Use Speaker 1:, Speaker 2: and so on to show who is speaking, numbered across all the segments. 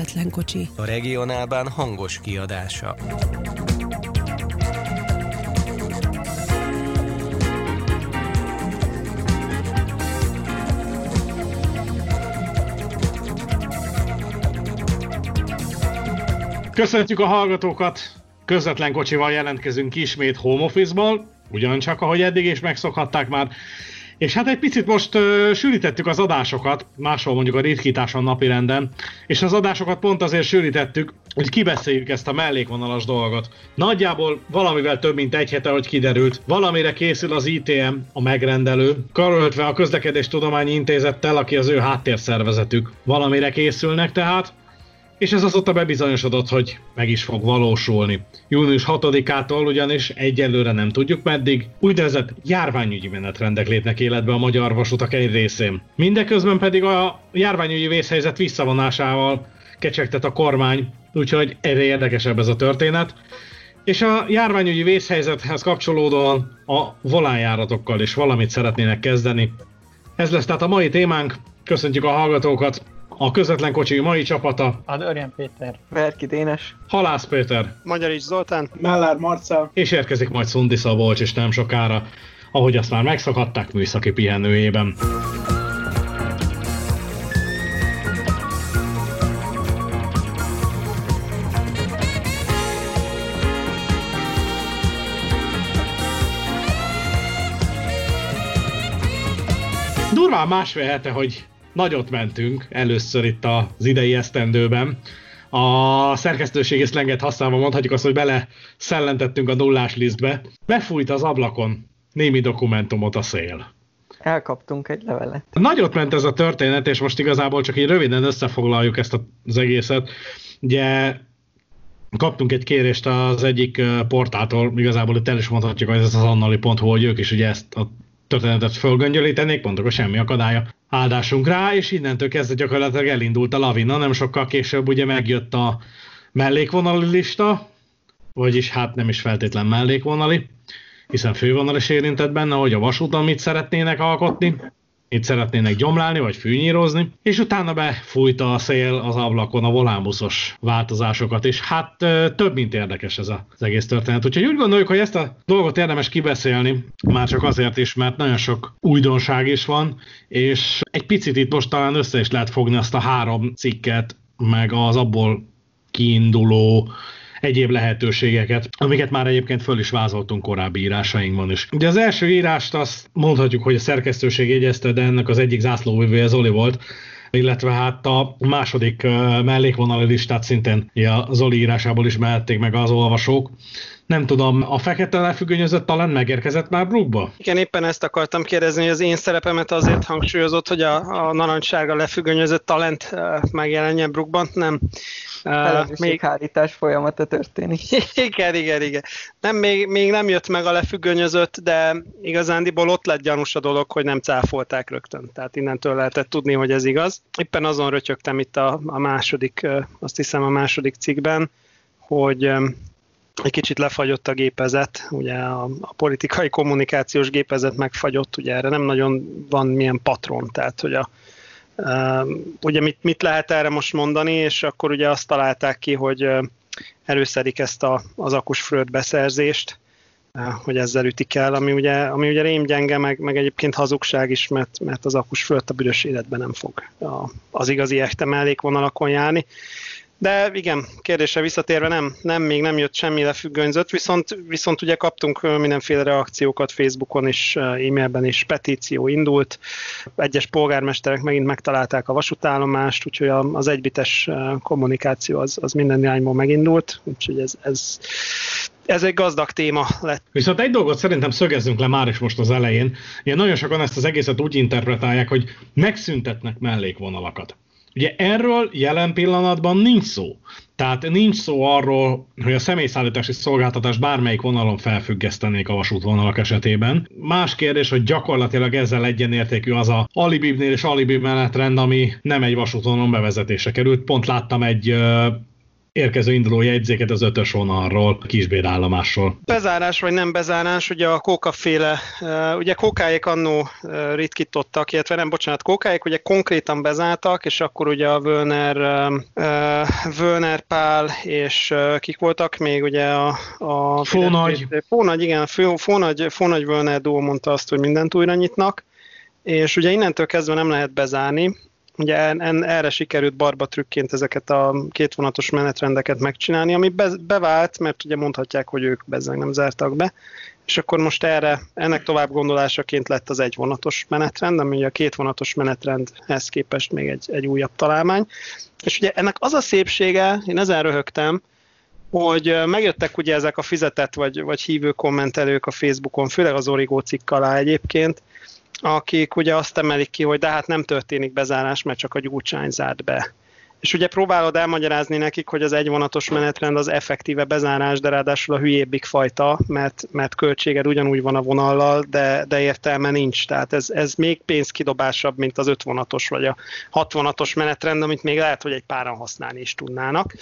Speaker 1: közvetlen kocsi.
Speaker 2: A regionálban hangos kiadása.
Speaker 3: Köszöntjük a hallgatókat! Közvetlen kocsival jelentkezünk ismét home office-ból, ugyancsak ahogy eddig is megszokhatták már. És hát egy picit most uh, sűrítettük az adásokat, máshol mondjuk a ritkításon napirenden, és az adásokat pont azért sűrítettük, hogy kibeszéljük ezt a mellékvonalas dolgot. Nagyjából valamivel több mint egy hete, hogy kiderült, valamire készül az ITM, a megrendelő, karöltve a Közlekedés Tudományi Intézettel, aki az ő háttérszervezetük. Valamire készülnek tehát, és ez azóta bebizonyosodott, hogy meg is fog valósulni. Június 6-ától ugyanis egyelőre nem tudjuk meddig, úgynevezett járványügyi menetrendek lépnek életbe a magyar vasutak egy részén. Mindeközben pedig a járványügyi vészhelyzet visszavonásával kecsegtet a kormány, úgyhogy erre érdekesebb ez a történet. És a járványügyi vészhelyzethez kapcsolódóan a volánjáratokkal is valamit szeretnének kezdeni. Ez lesz tehát a mai témánk, köszöntjük a hallgatókat, a közvetlen kocsi mai csapata.
Speaker 4: Adorjan Péter.
Speaker 5: Verki Dénes.
Speaker 3: Halász Péter.
Speaker 6: Magyarics Zoltán.
Speaker 7: Mellár Marcel.
Speaker 3: És érkezik majd Szundi Szabolcs is nem sokára, ahogy azt már megszakadták műszaki pihenőjében. Durván másfél hete, hogy nagyot mentünk először itt az idei esztendőben. A szerkesztőségi szlenget használva mondhatjuk azt, hogy bele szellentettünk a nullás lisztbe. Befújt az ablakon némi dokumentumot a szél.
Speaker 5: Elkaptunk egy levelet.
Speaker 3: Nagyot ment ez a történet, és most igazából csak így röviden összefoglaljuk ezt az egészet. Ugye kaptunk egy kérést az egyik portától, igazából itt el is mondhatjuk, hogy ez az annali.hu, hogy ők is ugye ezt a történetet fölgöngyölítenék, hogy semmi akadálya. Áldásunk rá, és innentől kezdve gyakorlatilag elindult a lavina, nem sokkal később ugye megjött a mellékvonali lista, vagyis hát nem is feltétlen mellékvonali, hiszen fővonal is érintett benne, hogy a vasúton mit szeretnének alkotni, itt szeretnének gyomlálni, vagy fűnyírozni, és utána befújta a szél az ablakon a volánbuszos változásokat, és hát több, mint érdekes ez az egész történet. Úgyhogy úgy gondoljuk, hogy ezt a dolgot érdemes kibeszélni, már csak azért is, mert nagyon sok újdonság is van, és egy picit itt most talán össze is lehet fogni azt a három cikket, meg az abból kiinduló egyéb lehetőségeket, amiket már egyébként föl is vázoltunk korábbi írásainkban is. Ugye az első írást azt mondhatjuk, hogy a szerkesztőség jegyezte, de ennek az egyik zászlóvivője Zoli volt, illetve hát a második mellékvonali listát szintén a Zoli írásából is mehették meg az olvasók. Nem tudom, a fekete lefüggönyözött talán megérkezett már Brookba?
Speaker 6: Igen, éppen ezt akartam kérdezni, hogy az én szerepemet azért hangsúlyozott, hogy a, a narancssárga lefüggönyözött talent megjelenjen Brookban. Nem.
Speaker 5: Felelősséghárítás folyamata történik.
Speaker 6: igen, igen, igen. Nem, még, még nem jött meg a lefüggönyözött, de igazándiból ott lett gyanús a dolog, hogy nem cáfolták rögtön. Tehát innentől lehetett tudni, hogy ez igaz. Éppen azon rötyögtem itt a, a második, azt hiszem a második cikkben, hogy egy kicsit lefagyott a gépezet, ugye a, a politikai kommunikációs gépezet megfagyott, ugye erre nem nagyon van milyen patron, tehát hogy a, ugye mit, mit lehet erre most mondani, és akkor ugye azt találták ki, hogy előszedik ezt a, az akusfröld beszerzést, hogy ezzel ütik el, ami ugye, ami ugye rémgyenge, meg, meg egyébként hazugság is, mert, mert az akusfröld a büdös életben nem fog az igazi echte mellékvonalakon járni. De igen, kérdésre visszatérve nem, nem, még nem jött semmi lefüggönyzött, viszont, viszont ugye kaptunk mindenféle reakciókat Facebookon is, e-mailben is, petíció indult, egyes polgármesterek megint megtalálták a vasútállomást, úgyhogy az egybites kommunikáció az, az minden irányból megindult, úgyhogy ez, ez, ez egy gazdag téma lett.
Speaker 3: Viszont egy dolgot szerintem szögezzünk le már is most az elején. Ilyen nagyon sokan ezt az egészet úgy interpretálják, hogy megszüntetnek mellékvonalakat. Ugye erről jelen pillanatban nincs szó. Tehát nincs szó arról, hogy a személyszállítási szolgáltatás bármelyik vonalon felfüggesztenék a vasútvonalak esetében. Más kérdés, hogy gyakorlatilag ezzel egyenértékű az a alibibnél és alibi menetrend, ami nem egy vasútvonalon bevezetése került. Pont láttam egy érkező induló jegyzéket az ötös vonalról, a kisbérállomásról.
Speaker 6: Bezárás vagy nem bezárás, ugye a kókaféle, ugye kókáik annó ritkítottak, illetve nem, bocsánat, kókáik ugye konkrétan bezártak, és akkor ugye a Völner, Völner Pál és kik voltak még ugye a... a
Speaker 3: Fónagy.
Speaker 6: Fónagy, igen, Fónagy, Fónagy Völner Dó mondta azt, hogy mindent újra nyitnak, és ugye innentől kezdve nem lehet bezárni, Ugye en, erre sikerült barba trükként ezeket a kétvonatos menetrendeket megcsinálni, ami be, bevált, mert ugye mondhatják, hogy ők bezzeg nem zártak be, és akkor most erre, ennek tovább gondolásaként lett az egyvonatos menetrend, ami a kétvonatos menetrendhez képest még egy, egy újabb találmány. És ugye ennek az a szépsége, én ezen röhögtem, hogy megjöttek ugye ezek a fizetett vagy, vagy hívő kommentelők a Facebookon, főleg az Origo cikk alá egyébként, akik ugye azt emelik ki, hogy de hát nem történik bezárás, mert csak a gyurcsány zárt be. És ugye próbálod elmagyarázni nekik, hogy az egyvonatos menetrend az effektíve bezárás, de ráadásul a hülyébbik fajta, mert, mert költséged ugyanúgy van a vonallal, de, de értelme nincs. Tehát ez, ez még pénzkidobásabb, mint az ötvonatos vagy a hatvonatos menetrend, amit még lehet, hogy egy páran használni is tudnának.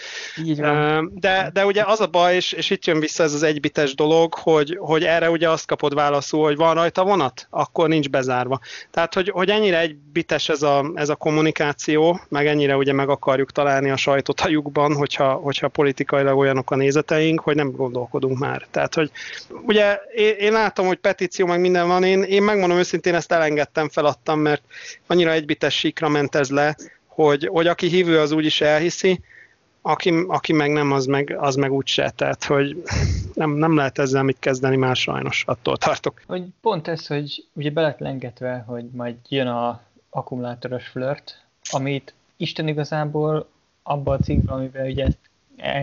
Speaker 5: Így van.
Speaker 6: De, de ugye az a baj, és, és itt jön vissza ez az egybites dolog, hogy, hogy erre ugye azt kapod válaszul, hogy van rajta vonat, akkor nincs bezárva. Tehát, hogy, hogy ennyire egybites ez a, ez a kommunikáció, meg ennyire ugye meg akar akarjuk találni a sajtot a lyukban, hogyha, hogyha politikailag olyanok a nézeteink, hogy nem gondolkodunk már. Tehát, hogy ugye én, én látom, hogy petíció meg minden van, én, én megmondom őszintén, ezt elengedtem, feladtam, mert annyira egybites síkra ment ez le, hogy, hogy aki hívő, az úgyis elhiszi, aki, aki meg nem, az meg, az meg úgy se. Tehát, hogy nem, nem lehet ezzel mit kezdeni már sajnos, attól tartok.
Speaker 1: Hogy pont ez, hogy ugye beletlengetve, hogy majd jön a akkumulátoros flört, amit Isten igazából abban a cikkben, amivel ugye ezt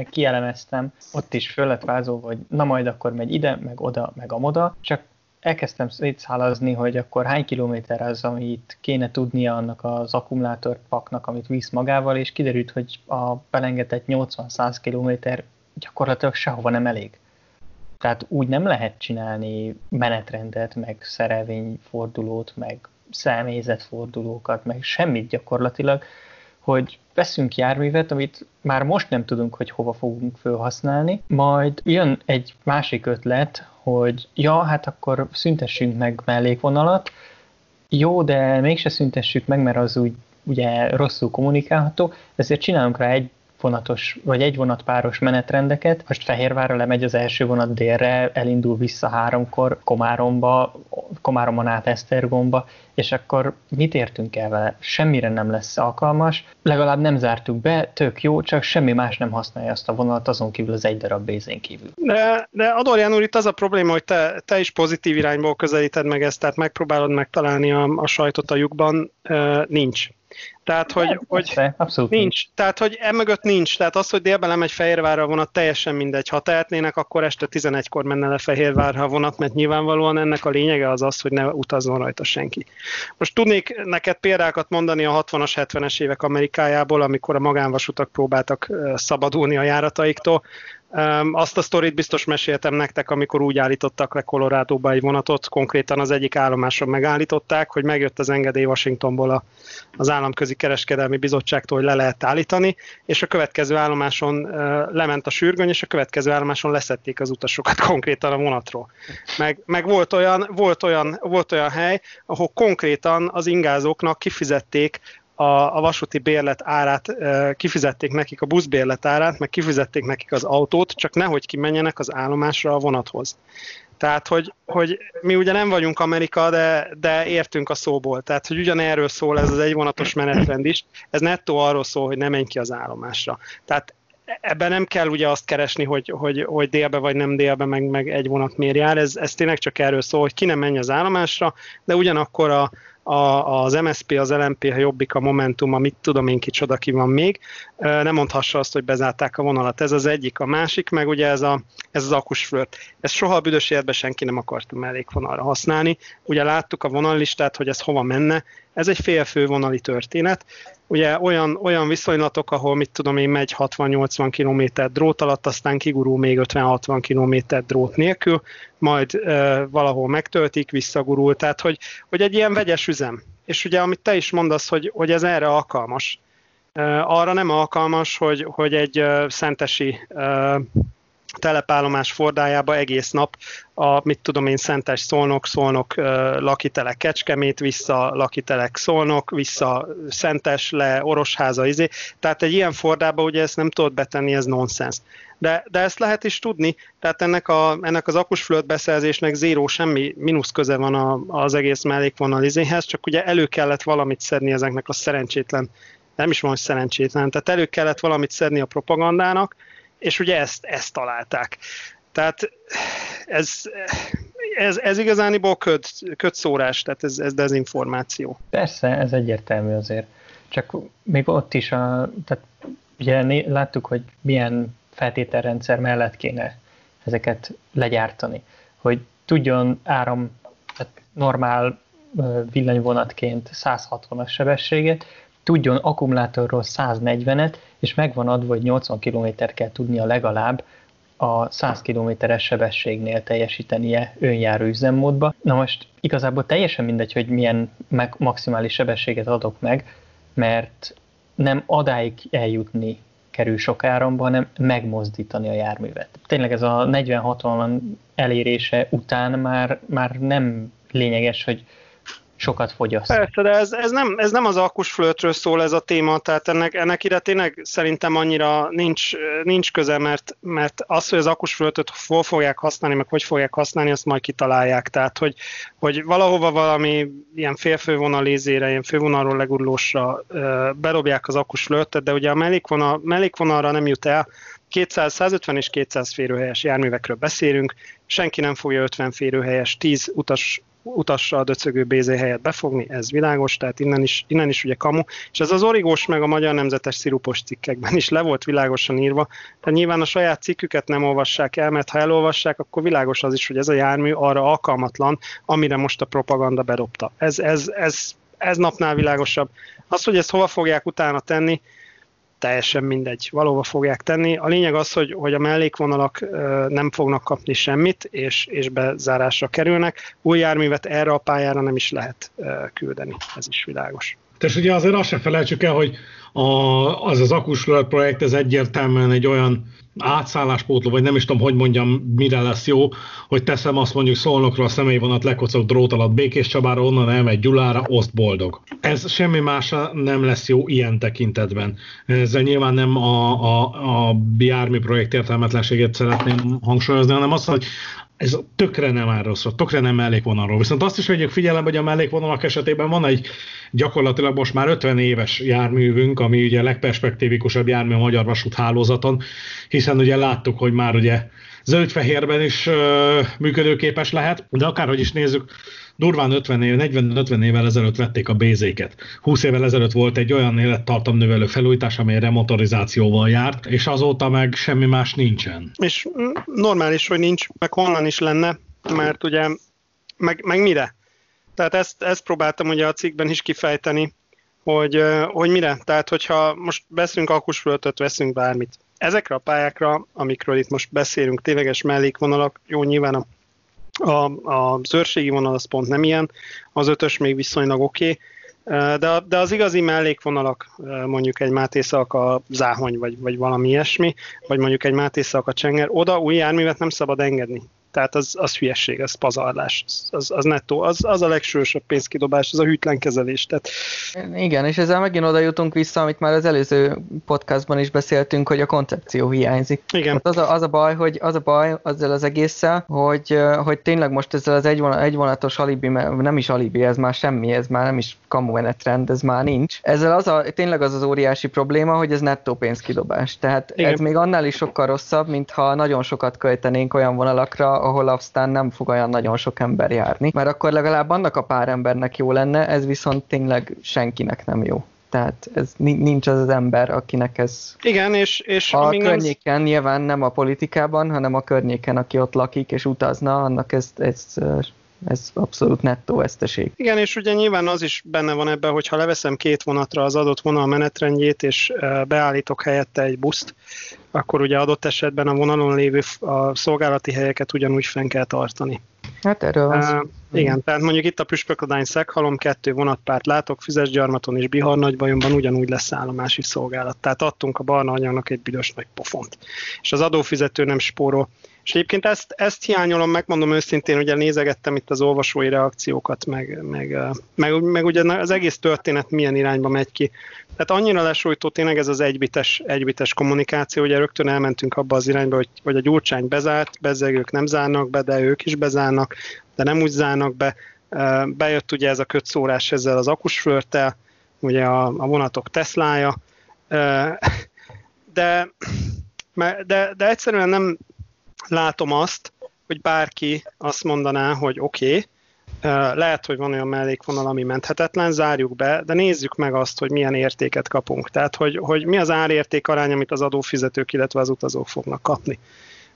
Speaker 1: kielemeztem, ott is föl lett vázolva, hogy na majd akkor megy ide, meg oda, meg amoda, csak elkezdtem szétszálazni, hogy akkor hány kilométer az, amit kéne tudnia annak az akkumulátorpaknak, amit visz magával, és kiderült, hogy a belengetett 80-100 kilométer gyakorlatilag sehova nem elég. Tehát úgy nem lehet csinálni menetrendet, meg szerelvényfordulót, meg személyzetfordulókat, meg semmit gyakorlatilag, hogy veszünk járművet, amit már most nem tudunk, hogy hova fogunk felhasználni, majd jön egy másik ötlet, hogy ja, hát akkor szüntessünk meg mellékvonalat, jó, de mégse szüntessük meg, mert az úgy ugye rosszul kommunikálható, ezért csinálunk rá egy vonatos, vagy egy vonatpáros menetrendeket. Most Fehérvárra lemegy az első vonat délre, elindul vissza háromkor Komáromba, Komáromon át Esztergomba, és akkor mit értünk el vele? Semmire nem lesz alkalmas, legalább nem zártuk be, tök jó, csak semmi más nem használja azt a vonalat, azon kívül az egy darab bézén kívül.
Speaker 6: De, de Adorján úr, itt az a probléma, hogy te, te is pozitív irányból közelíted meg ezt, tehát megpróbálod megtalálni a, a sajtot a lyukban, nincs. Tehát, hogy,
Speaker 1: Nem,
Speaker 6: hogy
Speaker 1: abszolút
Speaker 6: nincs.
Speaker 1: nincs.
Speaker 6: Tehát, hogy emögött nincs. Tehát az, hogy délben lemegy Fehérvárra a vonat, teljesen mindegy. Ha tehetnének, akkor este 11-kor menne le Fehérvárra a vonat, mert nyilvánvalóan ennek a lényege az az, hogy ne utazzon rajta senki. Most tudnék neked példákat mondani a 60-as, 70-es évek Amerikájából, amikor a magánvasutak próbáltak szabadulni a járataiktól. Azt a sztorit biztos meséltem nektek, amikor úgy állítottak le Colorado-ba egy vonatot, konkrétan az egyik állomáson megállították, hogy megjött az engedély Washingtonból a, az Államközi Kereskedelmi Bizottságtól, hogy le lehet állítani, és a következő állomáson lement a sürgöny, és a következő állomáson leszették az utasokat konkrétan a vonatról. Meg, meg volt, olyan, volt, olyan, volt olyan hely, ahol konkrétan az ingázóknak kifizették a, a vasúti bérlet árát, kifizették nekik a buszbérlet árát, meg kifizették nekik az autót, csak nehogy kimenjenek az állomásra a vonathoz. Tehát, hogy, hogy mi ugye nem vagyunk Amerika, de, de értünk a szóból. Tehát, hogy ugyanerről szól ez az egyvonatos menetrend is. Ez nettó arról szól, hogy nem menj ki az állomásra. Tehát ebben nem kell ugye azt keresni, hogy, hogy, hogy délbe vagy nem délbe, meg, meg egy vonat miért jár. Ez, ez tényleg csak erről szól, hogy ki nem menj az állomásra, de ugyanakkor a, a, az MSP, az LMP, a Jobbik, a Momentum, a mit tudom én kicsoda ki van még, nem mondhassa azt, hogy bezárták a vonalat. Ez az egyik. A másik, meg ugye ez, a, ez az akusflört. Ezt soha a büdös életben senki nem akarta mellékvonalra használni. Ugye láttuk a vonallistát, hogy ez hova menne. Ez egy félfő vonali történet. Ugye olyan, olyan viszonylatok, ahol mit tudom én, megy 60-80 km drót alatt, aztán kigurul még 50-60 km drót nélkül, majd e, valahol megtöltik, visszagurul. Tehát, hogy, hogy egy ilyen vegyes üzem. És ugye, amit te is mondasz, hogy, hogy ez erre alkalmas arra nem alkalmas, hogy, hogy egy szentesi telepállomás fordájába egész nap a, mit tudom én, Szentes Szolnok, Szolnok lakitelek Kecskemét, vissza lakitelek Szolnok, vissza Szentes, le Orosháza, izé. Tehát egy ilyen fordába ugye ezt nem tudod betenni, ez nonsens. De, de ezt lehet is tudni, tehát ennek, a, ennek az akusflölt beszerzésnek zéró, semmi mínusz köze van a, az egész mellékvonal izéhez, csak ugye elő kellett valamit szedni ezeknek a szerencsétlen, nem is van, hogy szerencsétlen, tehát elő kellett valamit szedni a propagandának, és ugye ezt, ezt találták. Tehát ez, ez, ez igazániból köd, ködszórás, tehát ez, ez dezinformáció.
Speaker 1: Persze, ez egyértelmű azért. Csak még ott is, a, tehát ugye láttuk, hogy milyen feltételrendszer mellett kéne ezeket legyártani. Hogy tudjon áram, tehát normál villanyvonatként 160-as sebességet, tudjon akkumulátorról 140-et, és megvan adva, hogy 80 km kell tudnia legalább a 100 km-es sebességnél teljesítenie önjáró üzemmódba. Na most igazából teljesen mindegy, hogy milyen maximális sebességet adok meg, mert nem adáig eljutni kerül sok áramba, hanem megmozdítani a járművet. Tényleg ez a 40-60 elérése után már, már nem lényeges, hogy sokat fogyaszt.
Speaker 6: Persze, de ez, ez, nem, ez nem az akkusflötről szól ez a téma, tehát ennek, ennek ide tényleg szerintem annyira nincs, nincs köze, mert, mert az, hogy az akkusflötöt hol fogják használni, meg hogy fogják használni, azt majd kitalálják. Tehát, hogy, hogy valahova valami ilyen félfővonalézére, ilyen fővonalról legurulósra berobják az akkusflötet, de ugye a mellékvonal, mellékvonalra nem jut el, 200, 150 és 200 férőhelyes járművekről beszélünk, senki nem fogja 50 férőhelyes, 10 utas utassal döcögő BZ helyet befogni, ez világos, tehát innen is, innen is ugye kamu, és ez az origós meg a Magyar Nemzetes szirupos cikkekben is le volt világosan írva, tehát nyilván a saját cikküket nem olvassák el, mert ha elolvassák, akkor világos az is, hogy ez a jármű arra alkalmatlan, amire most a propaganda bedobta. Ez, ez, ez, ez napnál világosabb. Az, hogy ezt hova fogják utána tenni, teljesen mindegy, valóban fogják tenni. A lényeg az, hogy, hogy a mellékvonalak nem fognak kapni semmit, és, és bezárásra kerülnek. Új járművet erre a pályára nem is lehet küldeni, ez is világos.
Speaker 3: És ugye azért azt sem felejtsük el, hogy a, az az akusflört projekt, ez egyértelműen egy olyan átszálláspótló, vagy nem is tudom, hogy mondjam, mire lesz jó, hogy teszem azt mondjuk Szolnokról a személyvonat lekocog drót alatt Békés Csabára, onnan elmegy Gyulára, oszt boldog. Ez semmi más nem lesz jó ilyen tekintetben. Ezzel nyilván nem a, a, a jármű projekt értelmetlenségét szeretném hangsúlyozni, hanem azt, hogy ez tökre nem áll tökre nem mellékvonalról. Viszont azt is vegyük figyelembe, hogy a mellékvonalak esetében van egy gyakorlatilag most már 50 éves járművünk, ami ugye a legperspektívikusabb jármű a magyar vasúthálózaton, hiszen ugye láttuk, hogy már ugye zöld-fehérben is ö, működőképes lehet, de akárhogy is nézzük, durván 50 év, 40-50 évvel ezelőtt vették a bézéket. 20 évvel ezelőtt volt egy olyan élettartamnövelő felújítás, amely remotorizációval járt, és azóta meg semmi más nincsen.
Speaker 6: És normális, hogy nincs, meg honnan is lenne, mert ugye, meg, meg mire? Tehát ezt, ezt próbáltam ugye a cikkben is kifejteni, hogy, hogy mire. Tehát, hogyha most beszélünk akusföltöt, veszünk bármit. Ezekre a pályákra, amikről itt most beszélünk, tényleges mellékvonalak, jó, nyilván a a, a zőrségi vonal az pont nem ilyen, az ötös még viszonylag oké, okay, de, de az igazi mellékvonalak, mondjuk egy Máté a záhony, vagy, vagy valami ilyesmi, vagy mondjuk egy Máté a csenger, oda új járművet nem szabad engedni. Tehát az, az hülyeség, az pazarlás, az, az, nettó, az, az a legsősebb pénzkidobás, az a hűtlen kezelés. Tehát...
Speaker 5: Igen, és ezzel megint oda jutunk vissza, amit már az előző podcastban is beszéltünk, hogy a koncepció hiányzik.
Speaker 6: Igen. Hát
Speaker 5: az, a, az a baj, hogy az a baj azzal az egésszel, hogy, hogy tényleg most ezzel az egyvon, egyvonatos alibi, nem is alibi, ez már semmi, ez már nem is kamu trend, ez már nincs. Ezzel az a, tényleg az az óriási probléma, hogy ez nettó pénzkidobás. Tehát Igen. ez még annál is sokkal rosszabb, mintha nagyon sokat költenénk olyan vonalakra, ahol aztán nem fog olyan nagyon sok ember járni, mert akkor legalább annak a pár embernek jó lenne, ez viszont tényleg senkinek nem jó. Tehát ez nincs az az ember, akinek ez...
Speaker 6: Igen, és... és
Speaker 5: a környéken, nem... nyilván nem a politikában, hanem a környéken, aki ott lakik és utazna, annak ez, ez ez abszolút nettó veszteség.
Speaker 6: Igen, és ugye nyilván az is benne van ebben, hogy ha leveszem két vonatra az adott vonal menetrendjét, és beállítok helyette egy buszt, akkor ugye adott esetben a vonalon lévő a szolgálati helyeket ugyanúgy fenn kell tartani.
Speaker 5: Hát erről van szó.
Speaker 6: Uh, igen, tehát mondjuk itt a Püspökladány Szeghalom kettő vonatpárt látok, Füzesgyarmaton és Bihar Nagybajonban ugyanúgy lesz állomási szolgálat. Tehát adtunk a barna anyagnak egy büdös nagy pofont. És az adófizető nem spórol. És egyébként ezt, ezt hiányolom, megmondom őszintén, ugye nézegettem itt az olvasói reakciókat, meg, meg, meg, meg ugye az egész történet milyen irányba megy ki. Tehát annyira lesújtó tényleg ez az egybites, egybites kommunikáció, ugye rögtön elmentünk abba az irányba, hogy, hogy a gyurcsány bezárt, bezzegők nem zárnak be, de ők is bezárnak, de nem úgy zárnak be. Bejött ugye ez a kötszórás ezzel az akusflörtel, ugye a, a vonatok Teslája, de, de, de egyszerűen nem látom azt, hogy bárki azt mondaná, hogy oké, okay, lehet, hogy van olyan mellékvonal, ami menthetetlen, zárjuk be, de nézzük meg azt, hogy milyen értéket kapunk. Tehát, hogy, hogy mi az árérték arány, amit az adófizetők, illetve az utazók fognak kapni.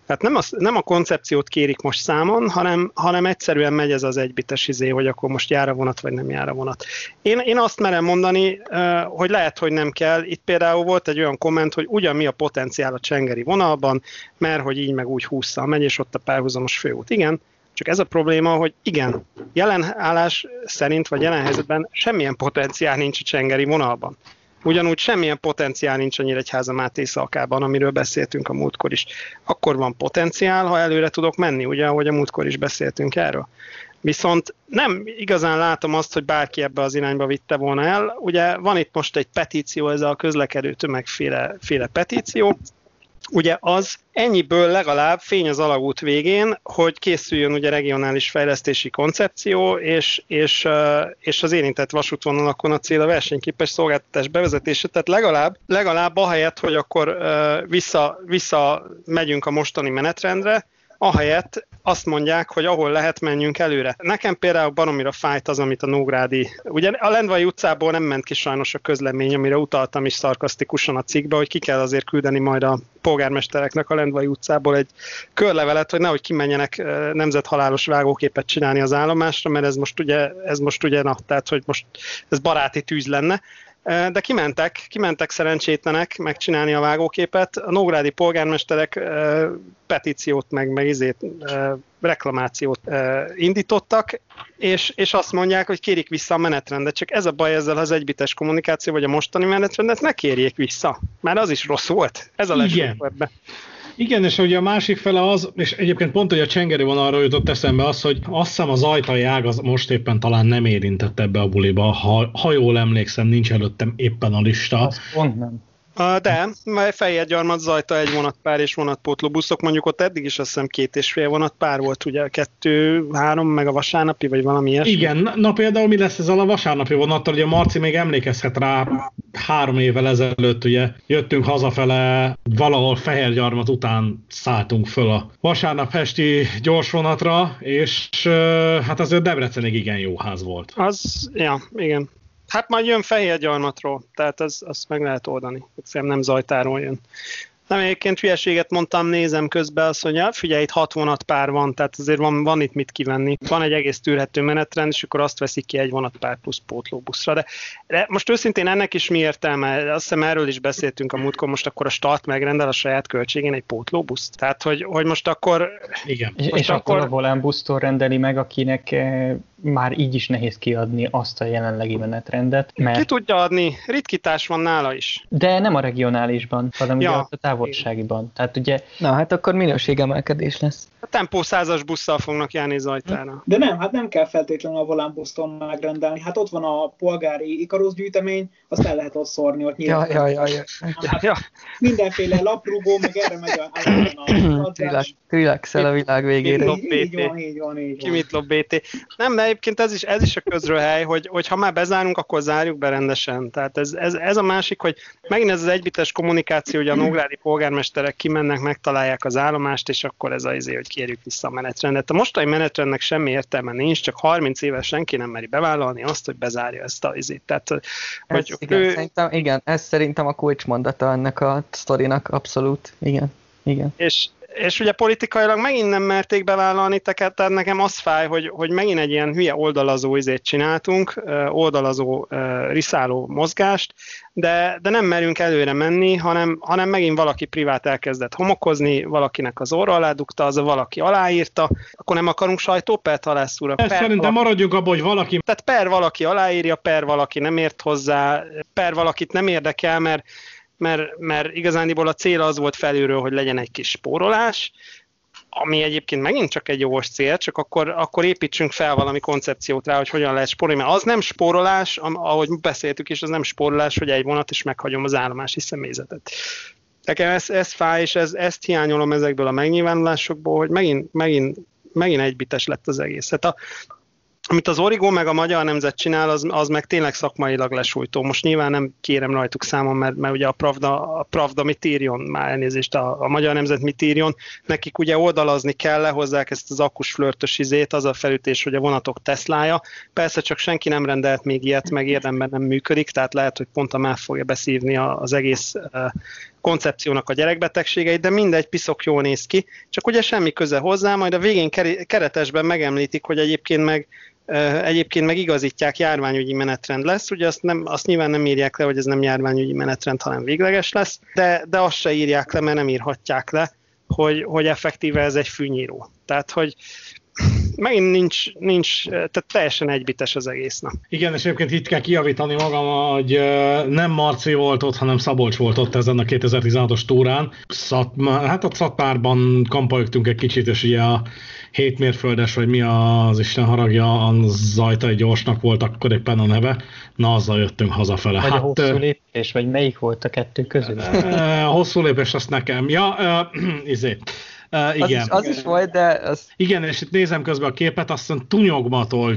Speaker 6: Tehát nem a, nem a koncepciót kérik most számon, hanem, hanem egyszerűen megy ez az egybites izé, hogy akkor most jár a vonat, vagy nem jár a vonat. Én, én azt merem mondani, hogy lehet, hogy nem kell. Itt például volt egy olyan komment, hogy ugyan mi a potenciál a csengeri vonalban, mert hogy így meg úgy húszszal megy, és ott a párhuzamos főút. Igen, csak ez a probléma, hogy igen, jelen állás szerint, vagy jelen helyzetben semmilyen potenciál nincs a csengeri vonalban. Ugyanúgy semmilyen potenciál nincs a Nyíregyháza Máté szalkában, amiről beszéltünk a múltkor is. Akkor van potenciál, ha előre tudok menni, ugye, ahogy a múltkor is beszéltünk erről. Viszont nem igazán látom azt, hogy bárki ebbe az irányba vitte volna el. Ugye van itt most egy petíció, ez a közlekedő tömegféle féle petíció, ugye az ennyiből legalább fény az alagút végén, hogy készüljön ugye regionális fejlesztési koncepció, és, és, és az érintett vasútvonalakon a cél a versenyképes szolgáltatás bevezetése. Tehát legalább, legalább ahelyett, hogy akkor vissza, vissza megyünk a mostani menetrendre, ahelyett azt mondják, hogy ahol lehet, menjünk előre. Nekem például baromira fájt az, amit a Nógrádi, ugye a Lendvai utcából nem ment ki sajnos a közlemény, amire utaltam is szarkasztikusan a cikkbe, hogy ki kell azért küldeni majd a polgármestereknek a Lendvai utcából egy körlevelet, hogy nehogy kimenjenek nemzethalálos vágóképet csinálni az állomásra, mert ez most ugye, ez most ugye, na, tehát hogy most ez baráti tűz lenne de kimentek, kimentek szerencsétlenek megcsinálni a vágóképet. A nógrádi polgármesterek petíciót, meg, meg izét, reklamációt indítottak, és, és azt mondják, hogy kérik vissza a menetrendet. Csak ez a baj ezzel az egybites kommunikáció, vagy a mostani menetrendet ne kérjék vissza. Már az is rossz volt. Ez a lesújtó ebbe.
Speaker 3: Igen, és ugye a másik fele az, és egyébként pont, hogy a csengeri arra jutott eszembe az, hogy azt hiszem az ajtai ág az most éppen talán nem érintett ebbe a buliba, ha, ha jól emlékszem, nincs előttem éppen a lista.
Speaker 1: Az pont nem.
Speaker 6: De, mert Fejérgyarmat, Zajta egy vonatpár és vonatpótló buszok, mondjuk ott eddig is azt hiszem két és fél vonatpár volt, ugye kettő, három, meg a vasárnapi, vagy valami ilyesmi.
Speaker 3: Igen, na például mi lesz ezzel a vasárnapi vonattal, ugye Marci még emlékezhet rá, három évvel ezelőtt ugye jöttünk hazafele, valahol Fehérgyarmat után szálltunk föl a vasárnap esti gyorsvonatra, és hát azért Debrecenig igen jó ház volt.
Speaker 6: Az, ja, igen. Hát majd jön fehér gyarmatról, tehát az, azt meg lehet oldani. Szerintem nem zajtáról jön. Nem, egyébként hülyeséget mondtam, nézem közben azt, hogy ja, figyelj, itt hat vonatpár van, tehát azért van, van itt mit kivenni. Van egy egész tűrhető menetrend, és akkor azt veszik ki egy vonatpár plusz pótlóbuszra. De, de most őszintén ennek is mi értelme? Azt hiszem erről is beszéltünk a múltkor, most akkor a start megrendel a saját költségén egy pótlóbuszt. Tehát, hogy, hogy most akkor...
Speaker 3: Igen.
Speaker 1: És, most és akkor, akkor a Volán busztól rendeli meg, akinek eh, már így is nehéz kiadni azt a jelenlegi menetrendet.
Speaker 6: Mert... Ki tudja adni? Ritkítás van nála is.
Speaker 1: De nem a regionálisban, hanem ja. a távolságiban. Tehát ugye...
Speaker 5: Na hát akkor minőségemelkedés lesz.
Speaker 6: A tempó százas busszal fognak járni Zajtára.
Speaker 4: De nem, hát nem kell feltétlenül a volánbuszton megrendelni. Hát ott van a polgári Ikarusz gyűjtemény, azt el lehet ott szórni, ott
Speaker 5: nyilván. Ja, ja, ja,
Speaker 4: ja. ja. Mindenféle laprugó, meg erre megy a, a,
Speaker 5: a világ végére.
Speaker 4: Így, így van, így van, így van.
Speaker 6: Ki mit lob BT. Nem, de egyébként ez is, ez is a közröhely, hogy, hogy ha már bezárunk, akkor zárjuk be rendesen. Tehát ez, ez, ez a másik, hogy megint ez az egybites kommunikáció, hogy a nógrádi polgármesterek kimennek, megtalálják az állomást, és akkor ez az izé, hogy kérjük vissza a menetrendet. A mostani menetrendnek semmi értelme nincs, csak 30 éves senki nem meri bevállalni azt, hogy bezárja ezt a izét. Tehát,
Speaker 5: hogy ez, igen, ő... szerintem, igen, ez szerintem a kulcsmondata ennek a sztorinak, abszolút, igen. Igen.
Speaker 6: És, és ugye politikailag megint nem merték bevállalni, tehát nekem az fáj, hogy, hogy megint egy ilyen hülye oldalazó izét csináltunk, oldalazó, riszáló mozgást, de, de nem merünk előre menni, hanem, hanem megint valaki privát elkezdett homokozni, valakinek az orra alá dugta, az a valaki aláírta, akkor nem akarunk sajtópert halászúra.
Speaker 3: Per szerintem valaki... maradjunk abban, hogy valaki...
Speaker 6: Tehát per valaki aláírja, per valaki nem ért hozzá, per valakit nem érdekel, mert mert, mert igazániból a cél az volt felülről, hogy legyen egy kis spórolás, ami egyébként megint csak egy jogos cél, csak akkor, akkor építsünk fel valami koncepciót rá, hogy hogyan lehet spórolni, mert az nem spórolás, ahogy beszéltük is, az nem spórolás, hogy egy vonat is meghagyom az állomási személyzetet. Nekem ez, ez fáj, és ez, ezt hiányolom ezekből a megnyilvánulásokból, hogy megint, megint, megint egybites lett az egész. Hát a, amit az Origo meg a Magyar Nemzet csinál, az, az meg tényleg szakmailag lesújtó. Most nyilván nem kérem rajtuk számon, mert, mert ugye a Pravda, a Pravda mit írjon, már elnézést, a, a Magyar Nemzet mit írjon, nekik ugye oldalazni kell, lehozzák ezt az akkus flörtös izét, az a felütés, hogy a vonatok Teslája. Persze csak senki nem rendelt még ilyet, meg érdemben nem működik, tehát lehet, hogy pont a MÁV fogja beszívni az egész koncepciónak a gyerekbetegségeit, de mindegy, piszok jól néz ki, csak ugye semmi köze hozzá, majd a végén keretesben megemlítik, hogy egyébként meg Egyébként meg igazítják, járványügyi menetrend lesz, ugye azt, nem, azt nyilván nem írják le, hogy ez nem járványügyi menetrend, hanem végleges lesz, de, de azt se írják le, mert nem írhatják le, hogy, hogy effektíve ez egy fűnyíró. Tehát, hogy megint nincs, nincs, tehát teljesen egybites az egész nap.
Speaker 3: Igen, és egyébként itt kell kijavítani magam, hogy nem Marci volt ott, hanem Szabolcs volt ott ezen a 2016-os túrán. Szatmár, hát a Szatmárban kampolygtunk egy kicsit, és ugye a hétmérföldes, vagy mi az Isten haragja, az Zajtai gyorsnak volt akkor éppen a neve, na azzal jöttünk hazafele.
Speaker 1: Vagy hát, a hosszú lépés, vagy melyik volt a kettő közül?
Speaker 3: A hosszú lépés azt nekem. Ja, izé. Uh, igen.
Speaker 5: Az is, az is volt, de... Az...
Speaker 3: Igen, és itt nézem közben a képet, azt mondja, tunyogmatól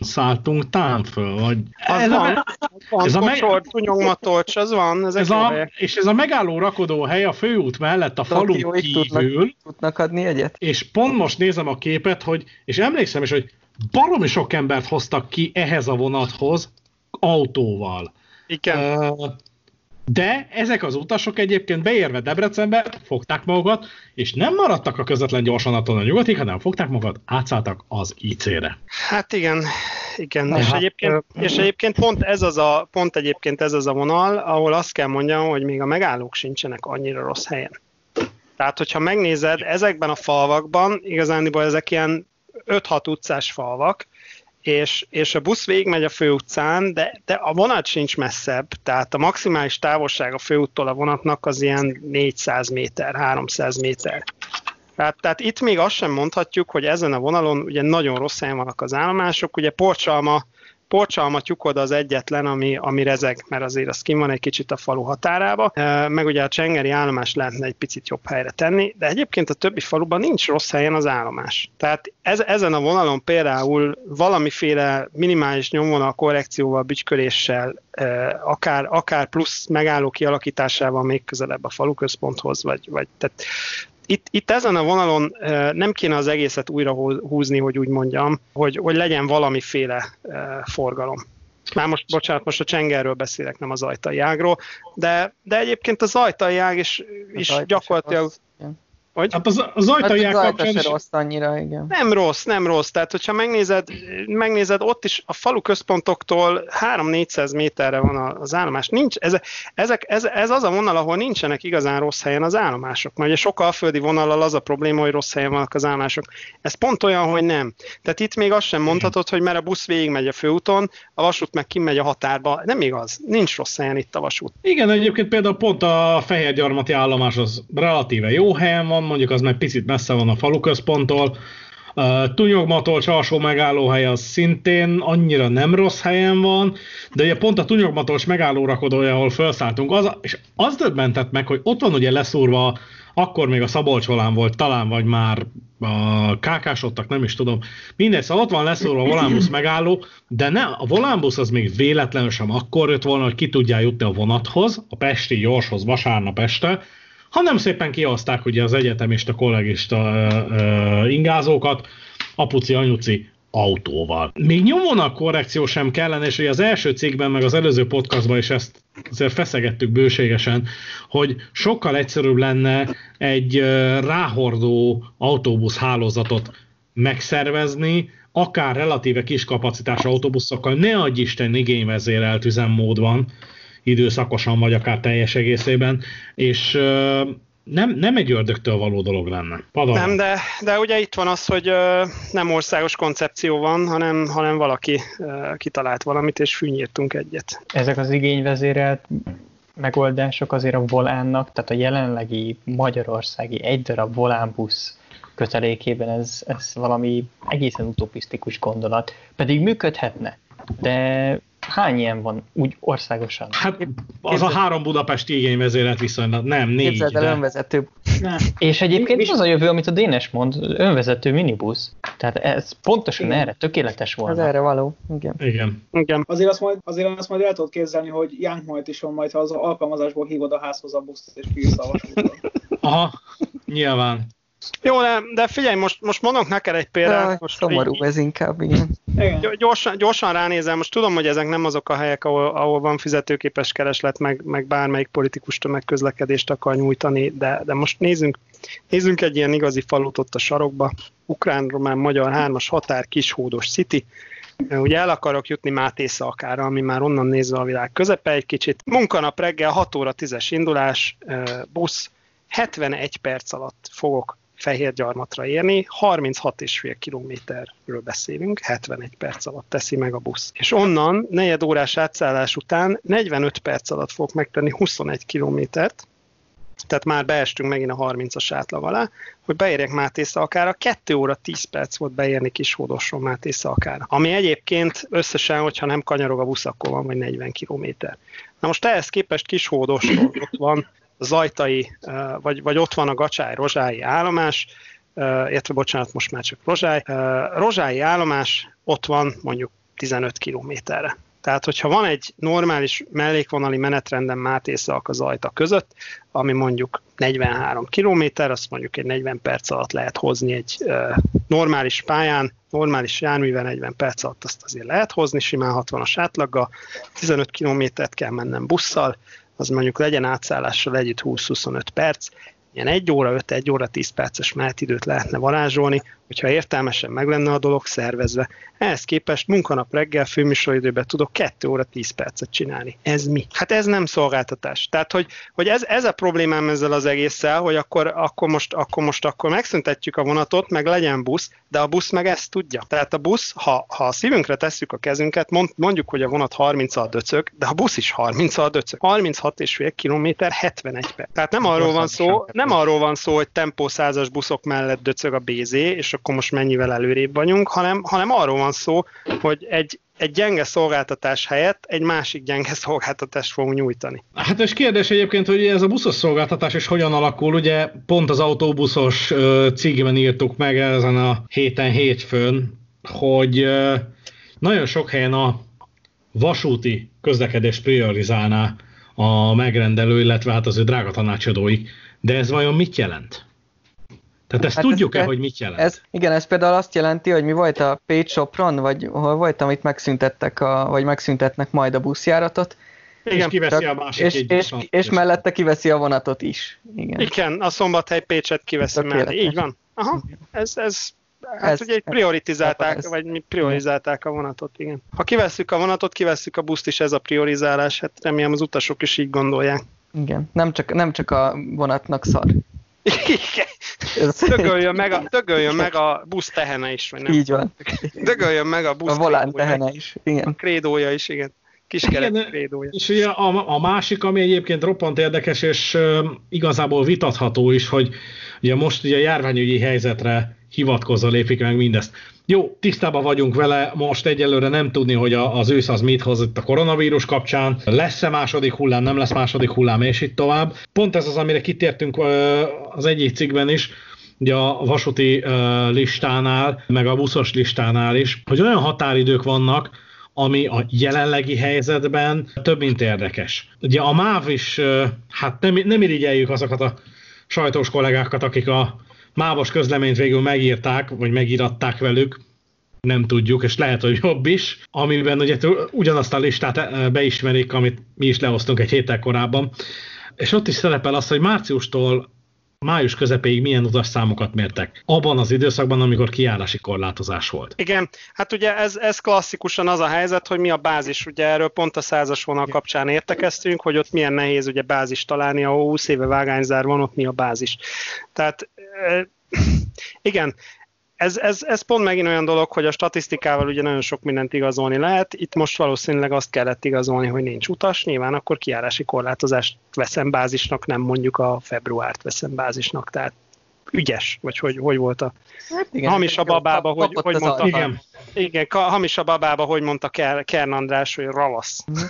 Speaker 3: szálltunk tám föl, vagy...
Speaker 6: Az ez van, a, van, ez a meg... tunyogmatolcs, az van, ez,
Speaker 3: ez a, És ez a megálló rakodó hely a főút mellett a falu kívül.
Speaker 5: Tudnak, tudnak adni egyet?
Speaker 3: És pont most nézem a képet, hogy, és emlékszem is, hogy baromi sok embert hoztak ki ehhez a vonathoz autóval.
Speaker 6: Igen. Uh,
Speaker 3: de ezek az utasok egyébként beérve Debrecenbe fogták magukat, és nem maradtak a közvetlen gyorsonaton a nyugatig, hanem fogták magukat, átszálltak az IC-re.
Speaker 6: Hát igen, igen. és, hát, egyébként, és egyébként pont ez az a, pont egyébként ez az a vonal, ahol azt kell mondjam, hogy még a megállók sincsenek annyira rossz helyen. Tehát, hogyha megnézed, ezekben a falvakban, igazániból ezek ilyen 5-6 utcás falvak, és, és a busz végigmegy a főutcán, de, de a vonat sincs messzebb, tehát a maximális távolság a főúttól a vonatnak az ilyen 400 méter, 300 méter. Tehát, tehát itt még azt sem mondhatjuk, hogy ezen a vonalon ugye nagyon rossz helyen vannak az állomások, ugye Porcsalma Porcsalma tyukod az egyetlen, ami, ami rezeg, mert azért az kim van egy kicsit a falu határába, meg ugye a csengeri állomás lehetne egy picit jobb helyre tenni, de egyébként a többi faluban nincs rossz helyen az állomás. Tehát ez, ezen a vonalon például valamiféle minimális nyomvonal korrekcióval, bicsköléssel, akár, akár plusz megálló kialakításával még közelebb a falu központhoz, vagy, vagy tehát itt, itt ezen a vonalon nem kéne az egészet újra húzni, hogy úgy mondjam, hogy, hogy legyen valamiféle forgalom. Már most, bocsánat, most a csengerről beszélek, nem az ajtai ágról, de, de egyébként az ajtai ág is, is gyakorlatilag... Az,
Speaker 3: hogy? Hát az, az ajtajják hát
Speaker 5: kapcsán is... rossz annyira, igen.
Speaker 6: Nem rossz, nem rossz. Tehát, hogyha megnézed, megnézed ott is a falu központoktól 3-400 méterre van az állomás. Nincs, ez, ezek, ez, ez, az a vonal, ahol nincsenek igazán rossz helyen az állomások. Mert ugye sok alföldi vonallal az a probléma, hogy rossz helyen vannak az állomások. Ez pont olyan, hogy nem. Tehát itt még azt sem mondhatod, hogy mert a busz végigmegy a főúton, a vasút meg kimegy a határba. Nem igaz. Nincs rossz helyen itt a vasút.
Speaker 3: Igen, egyébként például pont a Fehérgyarmati állomás az relatíve jó helyen van, mondjuk az meg picit messze van a falu központtól. Uh, Tunyogmatól alsó megállóhely az szintén annyira nem rossz helyen van, de ugye pont a Tunyogmatolcs megálló rakodója, ahol felszálltunk, az, és az döbbentett meg, hogy ott van ugye leszúrva, akkor még a Szabolcsolán volt talán, vagy már a kákásodtak, nem is tudom. Mindegy, szóval ott van leszúrva a Volánbusz megálló, de ne, a Volánbusz az még véletlenül sem akkor jött volna, hogy ki tudjál jutni a vonathoz, a Pesti gyorshoz vasárnap este, hanem szépen kihozták ugye az egyetemista, kollégista uh, uh, ingázókat, apuci, anyuci autóval. Még nyomvonak korrekció sem kellene, és hogy az első cikkben, meg az előző podcastban is ezt azért feszegettük bőségesen, hogy sokkal egyszerűbb lenne egy ráhordó autóbusz hálózatot megszervezni, akár relatíve kis kapacitású autóbuszokkal, ne adj Isten igényvezérelt üzemmódban, időszakosan, vagy akár teljes egészében, és nem, nem egy ördögtől való dolog lenne.
Speaker 6: Padon. Nem, de, de ugye itt van az, hogy nem országos koncepció van, hanem, hanem valaki uh, kitalált valamit, és fűnyírtunk egyet.
Speaker 1: Ezek az igényvezérelt megoldások azért a volánnak, tehát a jelenlegi magyarországi egy darab volánbusz kötelékében ez, ez valami egészen utopisztikus gondolat. Pedig működhetne, de Hány ilyen van úgy országosan?
Speaker 3: Hát az a három budapesti igényvezéret viszonylag, nem, négy.
Speaker 5: Képzeld el de... önvezető.
Speaker 1: Nem. És egyébként mi, mi... az a jövő, amit a Dénes mond, önvezető minibusz. Tehát ez pontosan igen. erre tökéletes volna.
Speaker 5: Ez erre való, igen.
Speaker 3: Igen.
Speaker 6: igen.
Speaker 4: Azért azt majd, azért azt majd el tudod képzelni, hogy Young majd is van majd, ha az alkalmazásból hívod a házhoz a buszt, és kiűsz a
Speaker 3: Aha, nyilván.
Speaker 6: Jó, de, de figyelj, most, most mondok neked egy példát.
Speaker 5: Ja,
Speaker 6: most
Speaker 5: szomorú így, ez inkább, igen.
Speaker 6: igen. Gyorsan, gyorsan ránézem, most tudom, hogy ezek nem azok a helyek, ahol, ahol van fizetőképes kereslet, meg, meg bármelyik politikus tömegközlekedést akar nyújtani, de, de most nézzünk, nézzünk egy ilyen igazi falut ott a sarokba, ukrán-román-magyar hármas határ, kishódos city, Ugye el akarok jutni Máté Szalkára, ami már onnan nézve a világ közepe egy kicsit. Munkanap reggel 6 óra 10-es indulás, busz, 71 perc alatt fogok Fehérgyarmatra érni, 36,5 kilométerről beszélünk, 71 perc alatt teszi meg a busz. És onnan, negyed órás átszállás után 45 perc alatt fog megtenni 21 kilométert, tehát már beestünk megint a 30-as átlag alá, hogy beérjek Máté Szalkára, 2 óra 10 perc volt beérni Kishódosról Máté Szalkára. Ami egyébként összesen, hogyha nem kanyarog a busz, akkor van vagy 40 kilométer. Na most ehhez képest Kishódosról ott van Zajtai, vagy, vagy ott van a Gacsály Rozsályi állomás, illetve bocsánat, most már csak Rozsály. Rozsályi állomás ott van mondjuk 15 kilométerre. Tehát, hogyha van egy normális mellékvonali menetrenden Máté a Zajta között, ami mondjuk 43 kilométer, azt mondjuk egy 40 perc alatt lehet hozni egy normális pályán, normális járművel 40 perc alatt azt azért lehet hozni, simán 60-as átlaggal, 15 kilométert kell mennem busszal, az mondjuk legyen átszállással együtt 20-25 perc, ilyen 1 óra, 5, 1 óra, 10 perces menetidőt lehetne varázsolni, hogyha értelmesen meg lenne a dolog szervezve. Ehhez képest munkanap reggel főműsoridőben tudok 2 óra 10 percet csinálni. Ez mi? Hát ez nem szolgáltatás. Tehát, hogy, hogy ez, ez a problémám ezzel az egésszel, hogy akkor, akkor, most, akkor most akkor megszüntetjük a vonatot, meg legyen busz, de a busz meg ezt tudja. Tehát a busz, ha, ha a szívünkre tesszük a kezünket, mond, mondjuk, hogy a vonat 30 al döcög, de a busz is 30 al döcög. 36,5 km 71 perc. Tehát nem arról van szó, nem arról van szó, hogy tempó százas buszok mellett döcög a BZ, és akkor most mennyivel előrébb vagyunk, hanem, hanem arról van szó, hogy egy, egy gyenge szolgáltatás helyett egy másik gyenge szolgáltatást fogunk nyújtani.
Speaker 3: Hát és kérdés egyébként, hogy ez a buszos szolgáltatás is hogyan alakul, ugye pont az autóbuszos cikkben írtuk meg ezen a héten hétfőn, hogy nagyon sok helyen a vasúti közlekedés priorizálná a megrendelő, illetve hát az ő drága tanácsadóik. De ez vajon mit jelent? Tehát ezt hát tudjuk-e, ez, hogy mit jelent?
Speaker 5: Ez, igen, ez például azt jelenti, hogy mi volt a Page Sopron, vagy hol volt, amit megszüntettek, a, vagy megszüntetnek majd a buszjáratot.
Speaker 3: Igen, és kiveszi a másik
Speaker 5: és, és, és, mellette kiveszi a vonatot is. Igen,
Speaker 6: igen a Szombathely Pécset kiveszi mellé. Így van. Aha, ez, ez Hát ez, ugye prioritizálták, ez, vagy mi priorizálták a vonatot, igen. Ha kivesszük a vonatot, kivesszük a buszt is, ez a priorizálás, hát remélem az utasok is így gondolják.
Speaker 5: Igen, nem csak, nem csak a vonatnak szar.
Speaker 6: Dögöljön meg, a, dögöljön meg a busz tehene is, vagy nem?
Speaker 5: Így van.
Speaker 6: Dögöljön meg a busz
Speaker 5: A volán tehene is, igen.
Speaker 6: A krédója is, igen. Kiskerek krédója.
Speaker 3: És ugye a, a másik, ami egyébként roppant érdekes, és uh, igazából vitatható is, hogy ugye most ugye a járványügyi helyzetre hivatkozva lépik meg mindezt. Jó, tisztában vagyunk vele, most egyelőre nem tudni, hogy az ősz az mit hoz a koronavírus kapcsán, lesz-e második hullám, nem lesz második hullám, és itt tovább. Pont ez az, amire kitértünk az egyik cikkben is, ugye a vasúti listánál, meg a buszos listánál is, hogy olyan határidők vannak, ami a jelenlegi helyzetben több mint érdekes. Ugye a MÁV is, hát nem, nem irigyeljük azokat a sajtós kollégákat, akik a mávos közleményt végül megírták, vagy megíratták velük, nem tudjuk, és lehet, hogy jobb is, amiben ugye ugyanazt a listát beismerik, amit mi is lehoztunk egy héttel korábban, és ott is szerepel az, hogy márciustól május közepéig milyen utasszámokat mértek. Abban az időszakban, amikor kiállási korlátozás volt.
Speaker 6: Igen, hát ugye ez, ez klasszikusan az a helyzet, hogy mi a bázis. Ugye erről pont a százas vonal kapcsán értekeztünk, hogy ott milyen nehéz ugye bázis találni, ahol 20 éve vágányzár van, ott mi a bázis. Tehát igen, ez, ez, ez pont megint olyan dolog, hogy a statisztikával ugye nagyon sok mindent igazolni lehet. Itt most valószínűleg azt kellett igazolni, hogy nincs utas, nyilván akkor kiárási korlátozást veszem bázisnak, nem mondjuk a februárt veszem bázisnak, tehát ügyes, vagy hogy, hogy volt a hát igen, hamis a babába, hogy, hogy mondta, igen. igen, hamis a babába, hogy mondta Kern András, hogy ravasz. Mhm.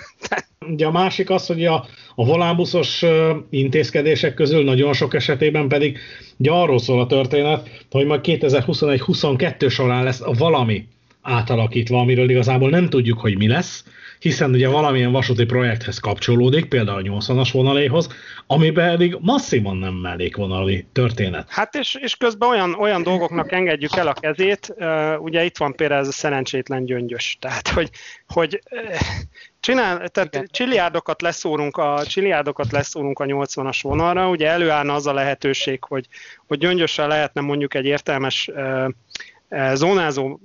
Speaker 3: Ugye a másik az, hogy a, a volánbuszos intézkedések közül nagyon sok esetében pedig ugye arról szól a történet, hogy majd 2021-22 során lesz valami átalakítva, amiről igazából nem tudjuk, hogy mi lesz, hiszen ugye valamilyen vasúti projekthez kapcsolódik, például a 80-as vonaléhoz, amiben pedig masszívan nem mellékvonali történet.
Speaker 6: Hát és, és közben olyan, olyan dolgoknak engedjük el a kezét, ugye itt van például ez a szerencsétlen gyöngyös, tehát hogy, hogy Csinál, tehát csiliárdokat leszórunk, a, csiliárdokat leszórunk a 80-as vonalra, ugye előállna az a lehetőség, hogy, hogy gyöngyösen lehetne mondjuk egy értelmes zónázó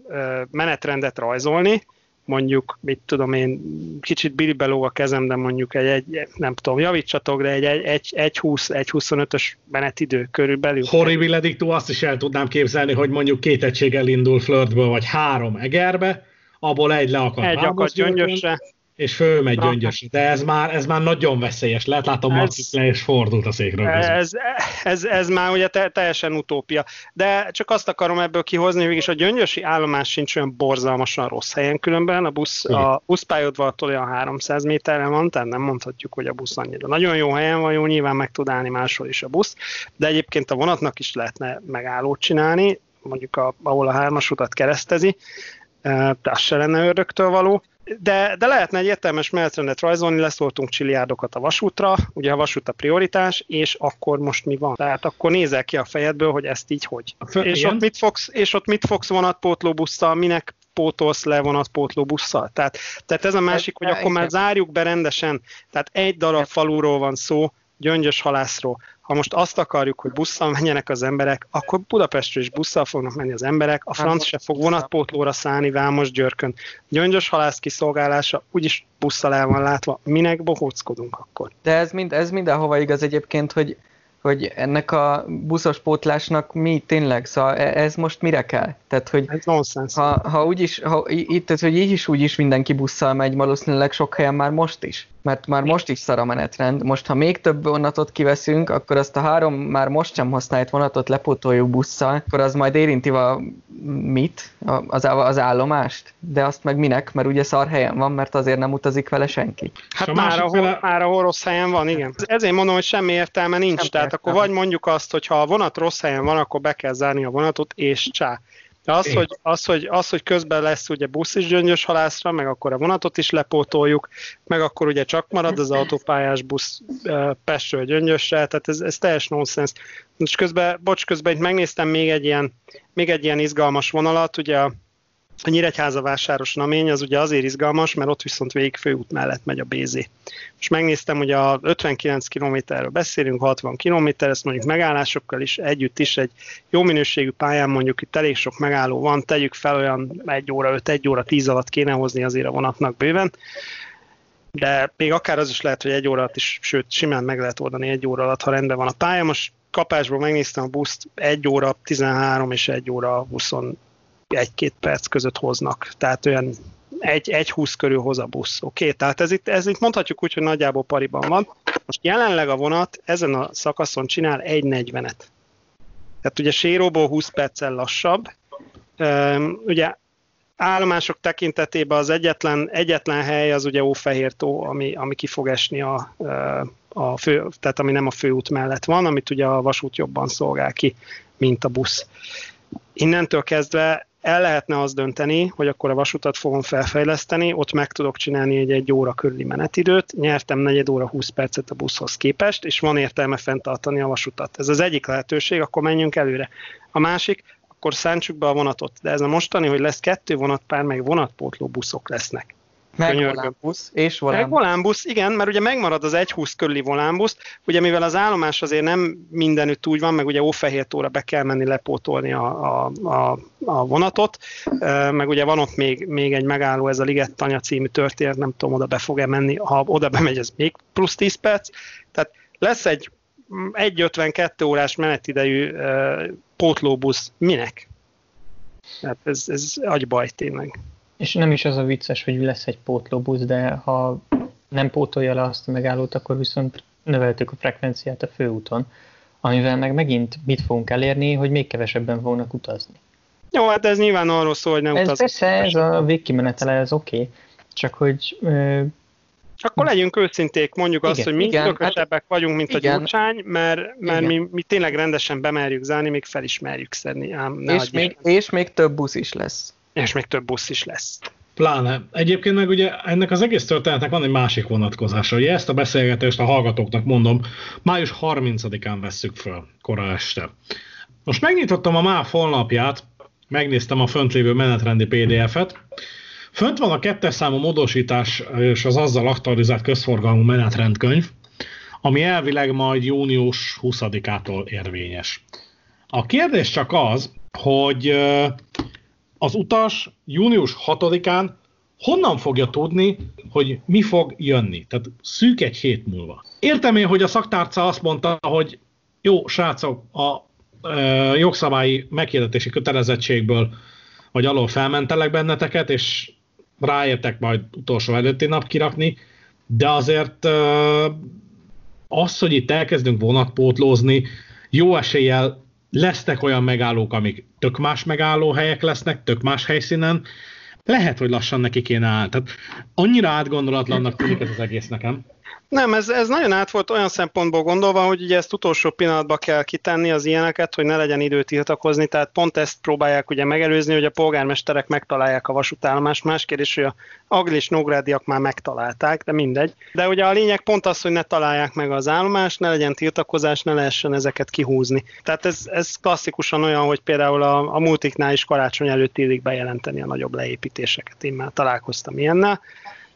Speaker 6: menetrendet rajzolni, mondjuk, mit tudom én, kicsit bilibeló a kezem, de mondjuk egy, egy nem tudom, javítsatok, de egy, egy, egy, egy 20, egy 25-ös menetidő körülbelül.
Speaker 3: Horrible azt is el tudnám képzelni, hogy mondjuk két egységgel indul flirtből, vagy három egerbe, abból egy leakad.
Speaker 6: Egy akad gyöngyösre
Speaker 3: és fölmegy gyöngyös. De ez már, ez már nagyon veszélyes. Lehet látom, Marcit le és fordult a székről.
Speaker 6: Ez, ez, ez már ugye te, teljesen utópia. De csak azt akarom ebből kihozni, hogy a gyöngyösi állomás sincs olyan borzalmasan rossz helyen különben. A, busz, a buszpályaudvartól olyan 300 méterre van, tehát nem mondhatjuk, hogy a busz annyira. Nagyon jó helyen van, jó, nyilván meg tud állni máshol is a busz, de egyébként a vonatnak is lehetne megállót csinálni, mondjuk a, ahol a hármas utat keresztezi, tehát se lenne ördögtől való de, de lehetne egy értelmes menetrendet rajzolni, leszóltunk csiliárdokat a vasútra, ugye a vasút a prioritás, és akkor most mi van? Tehát akkor nézel ki a fejedből, hogy ezt így hogy. Föl, és, ott mit fogsz, és ott mit fogsz vonatpótlóbusszal, minek pótolsz le vonatpótlóbusszal? Tehát, tehát ez a másik, hogy akkor már zárjuk be rendesen, tehát egy darab faluról van szó, gyöngyös halászról, ha most azt akarjuk, hogy busszal menjenek az emberek, akkor Budapestről is busszal fognak menni az emberek, a franc se fog vonatpótlóra szállni Vámos Györkön. Gyöngyös halász kiszolgálása úgyis busszal el van látva, minek bohóckodunk akkor?
Speaker 5: De ez, mind, ez mindenhova igaz egyébként, hogy hogy ennek a buszos pótlásnak mi tényleg, szóval e- ez most mire kell? Tehát, hogy
Speaker 6: ez nonsens.
Speaker 5: Ha, ha, úgyis, ha itt, tehát, hogy így is úgy is mindenki busszal megy, valószínűleg sok helyen már most is mert már most is szar a menetrend. Most, ha még több vonatot kiveszünk, akkor azt a három már most sem használt vonatot lepótoljuk busszal, akkor az majd érinti a mit? Az, az állomást? De azt meg minek? Mert ugye szar helyen van, mert azért nem utazik vele senki.
Speaker 6: Hát már, ahol, fele... már ahol rossz helyen van, igen. Ezért mondom, hogy semmi értelme nincs. Nem Tehát értelme. akkor vagy mondjuk azt, hogy ha a vonat rossz helyen van, akkor be kell zárni a vonatot, és csá. De az, hogy, az, hogy, az, hogy közben lesz ugye busz is gyöngyös halászra, meg akkor a vonatot is lepótoljuk, meg akkor ugye csak marad az autópályás busz Pestről gyöngyösre, tehát ez, ez teljes nonsens. Most közben, bocs, közben itt megnéztem még egy ilyen, még egy ilyen izgalmas vonalat, ugye a a Nyíregyháza vásáros namény az ugye azért izgalmas, mert ott viszont végig főút mellett megy a BZ. Most megnéztem, hogy a 59 kilométerről beszélünk, 60 kilométer, ezt mondjuk megállásokkal is együtt is egy jó minőségű pályán mondjuk itt elég sok megálló van, tegyük fel olyan 1 óra 5, 1 óra 10 alatt kéne hozni azért a vonatnak bőven, de még akár az is lehet, hogy egy óra alatt is, sőt, simán meg lehet oldani egy óra alatt, ha rendben van a pálya. Most kapásból megnéztem a buszt, egy óra 13 és egy óra 20 egy-két perc között hoznak. Tehát olyan egy, egy 20 körül hoz a busz. Oké, okay? tehát ez itt, ez itt mondhatjuk úgy, hogy nagyjából pariban van. Most jelenleg a vonat ezen a szakaszon csinál 1.40-et. Tehát ugye Séróból 20 perccel lassabb. Ugye állomások tekintetében az egyetlen, egyetlen hely az ugye Ófehértó, ami, ami ki fog esni a, a fő, tehát ami nem a főút mellett van, amit ugye a vasút jobban szolgál ki, mint a busz. Innentől kezdve el lehetne az dönteni, hogy akkor a vasutat fogom felfejleszteni, ott meg tudok csinálni egy egy óra körüli menetidőt, nyertem negyed óra 20 percet a buszhoz képest, és van értelme fenntartani a vasutat. Ez az egyik lehetőség, akkor menjünk előre. A másik, akkor szántsuk be a vonatot. De ez a mostani, hogy lesz kettő vonatpár, meg vonatpótló buszok lesznek.
Speaker 5: Meg volánbusz, és
Speaker 6: Meg
Speaker 5: volánbusz.
Speaker 6: volánbusz, igen, mert ugye megmarad az 1.20 körüli volánbusz, ugye mivel az állomás azért nem mindenütt úgy van, meg ugye Ófehértóra be kell menni lepótolni a, a, a, a vonatot, meg ugye van ott még, még egy megálló, ez a Liget Tanya című történet, nem tudom, oda be fog-e menni, ha oda bemegy, ez még plusz 10 perc, tehát lesz egy mm, 1.52 órás menetidejű pótlóbusz, minek? Hát ez, ez agybaj tényleg.
Speaker 1: És nem is az a vicces, hogy lesz egy pótlóbusz, de ha nem pótolja le azt a megállót, akkor viszont növeltük a frekvenciát a főúton, amivel meg megint mit fogunk elérni, hogy még kevesebben fognak utazni.
Speaker 6: Jó, hát ez nyilván arról szól, hogy ne
Speaker 1: Ez
Speaker 6: utaz.
Speaker 1: persze, ez a végkimenetele, ez oké, okay, csak hogy ö,
Speaker 6: Akkor legyünk őszinték, mondjuk azt,
Speaker 1: Igen,
Speaker 6: hogy mi
Speaker 5: hát
Speaker 6: tökösebbek vagyunk, mint
Speaker 5: igen.
Speaker 6: a gyurcsány, mert, mert
Speaker 5: Igen.
Speaker 6: mi, mi tényleg rendesen bemerjük zárni, még felismerjük szedni. Ám ne
Speaker 5: És még, és még több busz is lesz.
Speaker 6: És még több busz is lesz.
Speaker 3: Pláne. Egyébként meg ugye ennek az egész történetnek van egy másik vonatkozása. Ugye ezt a beszélgetést a hallgatóknak mondom, május 30-án vesszük föl, kora este. Most megnyitottam a MÁV honlapját, megnéztem a fönt lévő menetrendi PDF-et. Fönt van a kettes számú módosítás és az azzal aktualizált közforgalmú menetrendkönyv, ami elvileg majd június 20-ától érvényes. A kérdés csak az, hogy az utas június 6-án honnan fogja tudni, hogy mi fog jönni? Tehát szűk egy hét múlva. Értem én, hogy a szaktárca azt mondta, hogy jó, srácok, a ö, jogszabályi meghirdetési kötelezettségből vagy alól felmentelek benneteket, és ráértek majd utolsó előtti nap kirakni, de azért ö, az, hogy itt elkezdünk vonatpótlózni, jó eséllyel lesznek olyan megállók, amik tök más megállóhelyek lesznek, tök más helyszínen, lehet, hogy lassan neki kéne áll. Tehát annyira átgondolatlannak tűnik ez az egész nekem.
Speaker 6: Nem, ez, ez nagyon át volt olyan szempontból gondolva, hogy ugye ezt utolsó pillanatban kell kitenni az ilyeneket, hogy ne legyen idő tiltakozni, tehát pont ezt próbálják ugye megelőzni, hogy a polgármesterek megtalálják a vasútállomást. Más kérdés, hogy a Aglis Nógrádiak már megtalálták, de mindegy. De ugye a lényeg pont az, hogy ne találják meg az állomást, ne legyen tiltakozás, ne lehessen ezeket kihúzni. Tehát ez, ez klasszikusan olyan, hogy például a, a multiknál is karácsony előtt illik bejelenteni a nagyobb leépítéseket. Én már találkoztam ilyennel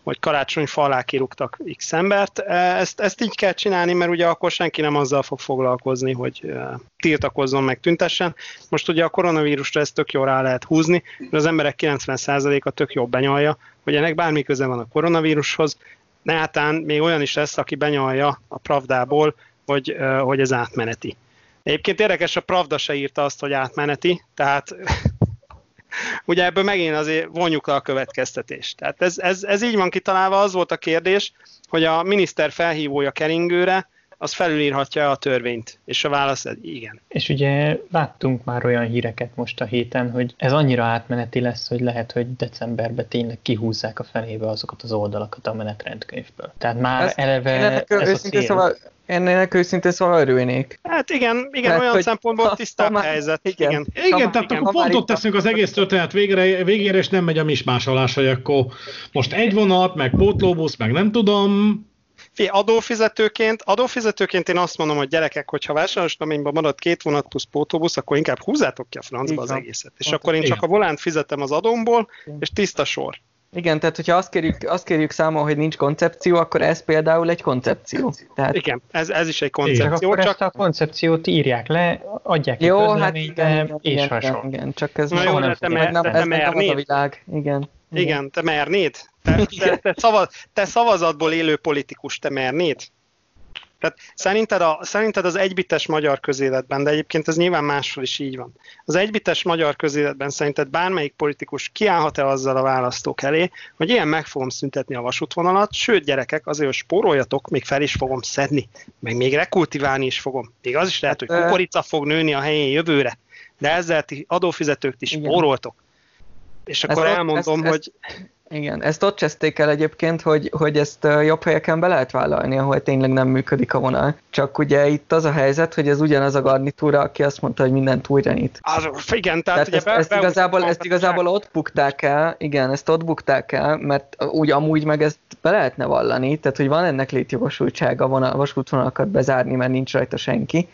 Speaker 6: hogy karácsonyfa alá kirúgtak x embert. Ezt, ezt így kell csinálni, mert ugye akkor senki nem azzal fog foglalkozni, hogy eh, tiltakozzon meg tüntessen. Most ugye a koronavírusra ezt tök jól rá lehet húzni, mert az emberek 90%-a tök jól benyalja, hogy ennek bármi köze van a koronavírushoz, Nátán még olyan is lesz, aki benyalja a Pravdából, hogy, eh, hogy ez átmeneti. Egyébként érdekes, a Pravda se írta azt, hogy átmeneti, tehát ugye ebből megint azért vonjuk le a következtetést. Tehát ez, ez, ez így van kitalálva, az volt a kérdés, hogy a miniszter felhívója keringőre, az felülírhatja a törvényt. És a válasz igen.
Speaker 1: És ugye láttunk már olyan híreket most a héten, hogy ez annyira átmeneti lesz, hogy lehet, hogy decemberben tényleg kihúzzák a fenébe azokat az oldalakat a menetrendkönyvből. Tehát már
Speaker 5: Ezt-
Speaker 1: eleve
Speaker 5: ennek
Speaker 1: ez a
Speaker 5: őszintén
Speaker 1: cél.
Speaker 5: szóval, ennek őszintén szóval örülnék.
Speaker 6: Hát igen, igen
Speaker 5: Tehát,
Speaker 6: olyan szempontból
Speaker 5: ha-
Speaker 6: tisztább helyzet.
Speaker 5: igen.
Speaker 6: Igen.
Speaker 3: Igen,
Speaker 5: Ha-
Speaker 3: tehát
Speaker 5: igen,
Speaker 3: akkor
Speaker 5: ha már
Speaker 3: pont ott
Speaker 5: itt
Speaker 3: teszünk az egész történet végére, végére, és nem megy a mismásolás, hogy akkor most egy vonat, meg pótlóbusz, meg nem tudom.
Speaker 6: Fé, adófizetőként, adófizetőként én azt mondom, hogy gyerekek, hogyha vásárlásnaményban marad két vonat plusz pótóbusz, akkor inkább húzátok ki a francba
Speaker 5: Így
Speaker 6: az egészet. És
Speaker 5: Pont-
Speaker 6: akkor én csak
Speaker 3: Igen.
Speaker 6: a volánt fizetem az adómból, és tiszta sor.
Speaker 5: Igen, tehát hogyha azt kérjük, azt kérjük számon, hogy nincs koncepció, akkor ez például egy koncepció. Tehát
Speaker 6: Igen, ez, ez is egy koncepció,
Speaker 1: akkor
Speaker 6: csak
Speaker 1: ezt a koncepciót írják le, adják ki
Speaker 5: jó, hát igen, igen,
Speaker 1: és
Speaker 5: igen,
Speaker 1: hasonló.
Speaker 5: igen, igen, csak ez
Speaker 6: Na
Speaker 5: nem,
Speaker 6: jó,
Speaker 1: nem
Speaker 6: de te,
Speaker 1: fogja.
Speaker 6: mer,
Speaker 5: nem,
Speaker 6: de
Speaker 5: ez
Speaker 6: te
Speaker 5: nem az a
Speaker 6: mernéd?
Speaker 5: világ. Igen.
Speaker 6: Igen, te mernéd? Te, te, te, szavaz, te szavazatból élő politikus, te mernéd? Tehát szerinted, a, szerinted az egybites magyar közéletben, de egyébként ez nyilván máshol is így van, az egybites magyar közéletben szerinted bármelyik politikus kiállhat-e azzal a választók elé, hogy ilyen meg fogom szüntetni a vasútvonalat, sőt gyerekek, azért, hogy spóroljatok, még fel is fogom szedni, meg még rekultiválni is fogom. Még az is lehet, hogy kukorica fog nőni a helyén jövőre, de ezzel ti adófizetők ti
Speaker 5: Igen.
Speaker 6: spóroltok. És akkor
Speaker 5: ott-
Speaker 6: elmondom,
Speaker 5: ezt-
Speaker 6: hogy
Speaker 5: Igen, ezt ott cseszték el egyébként, hogy, hogy ezt jobb helyeken be lehet vállalni, ahol tényleg nem működik a vonal. Csak ugye itt az a helyzet, hogy ez ugyanaz a garnitúra, aki azt mondta, hogy mindent újra nyit.
Speaker 6: Az, igen, tehát,
Speaker 5: Tehát
Speaker 6: ugye
Speaker 5: ezt,
Speaker 6: be,
Speaker 5: ezt,
Speaker 6: be-
Speaker 5: igazából, ezt igazából ott bukták el, igen, ezt ott bukták el, mert úgy amúgy meg ezt be lehetne vallani, tehát hogy van ennek létjogosultsága vonal, vasútvonalakat bezárni, mert nincs rajta senki,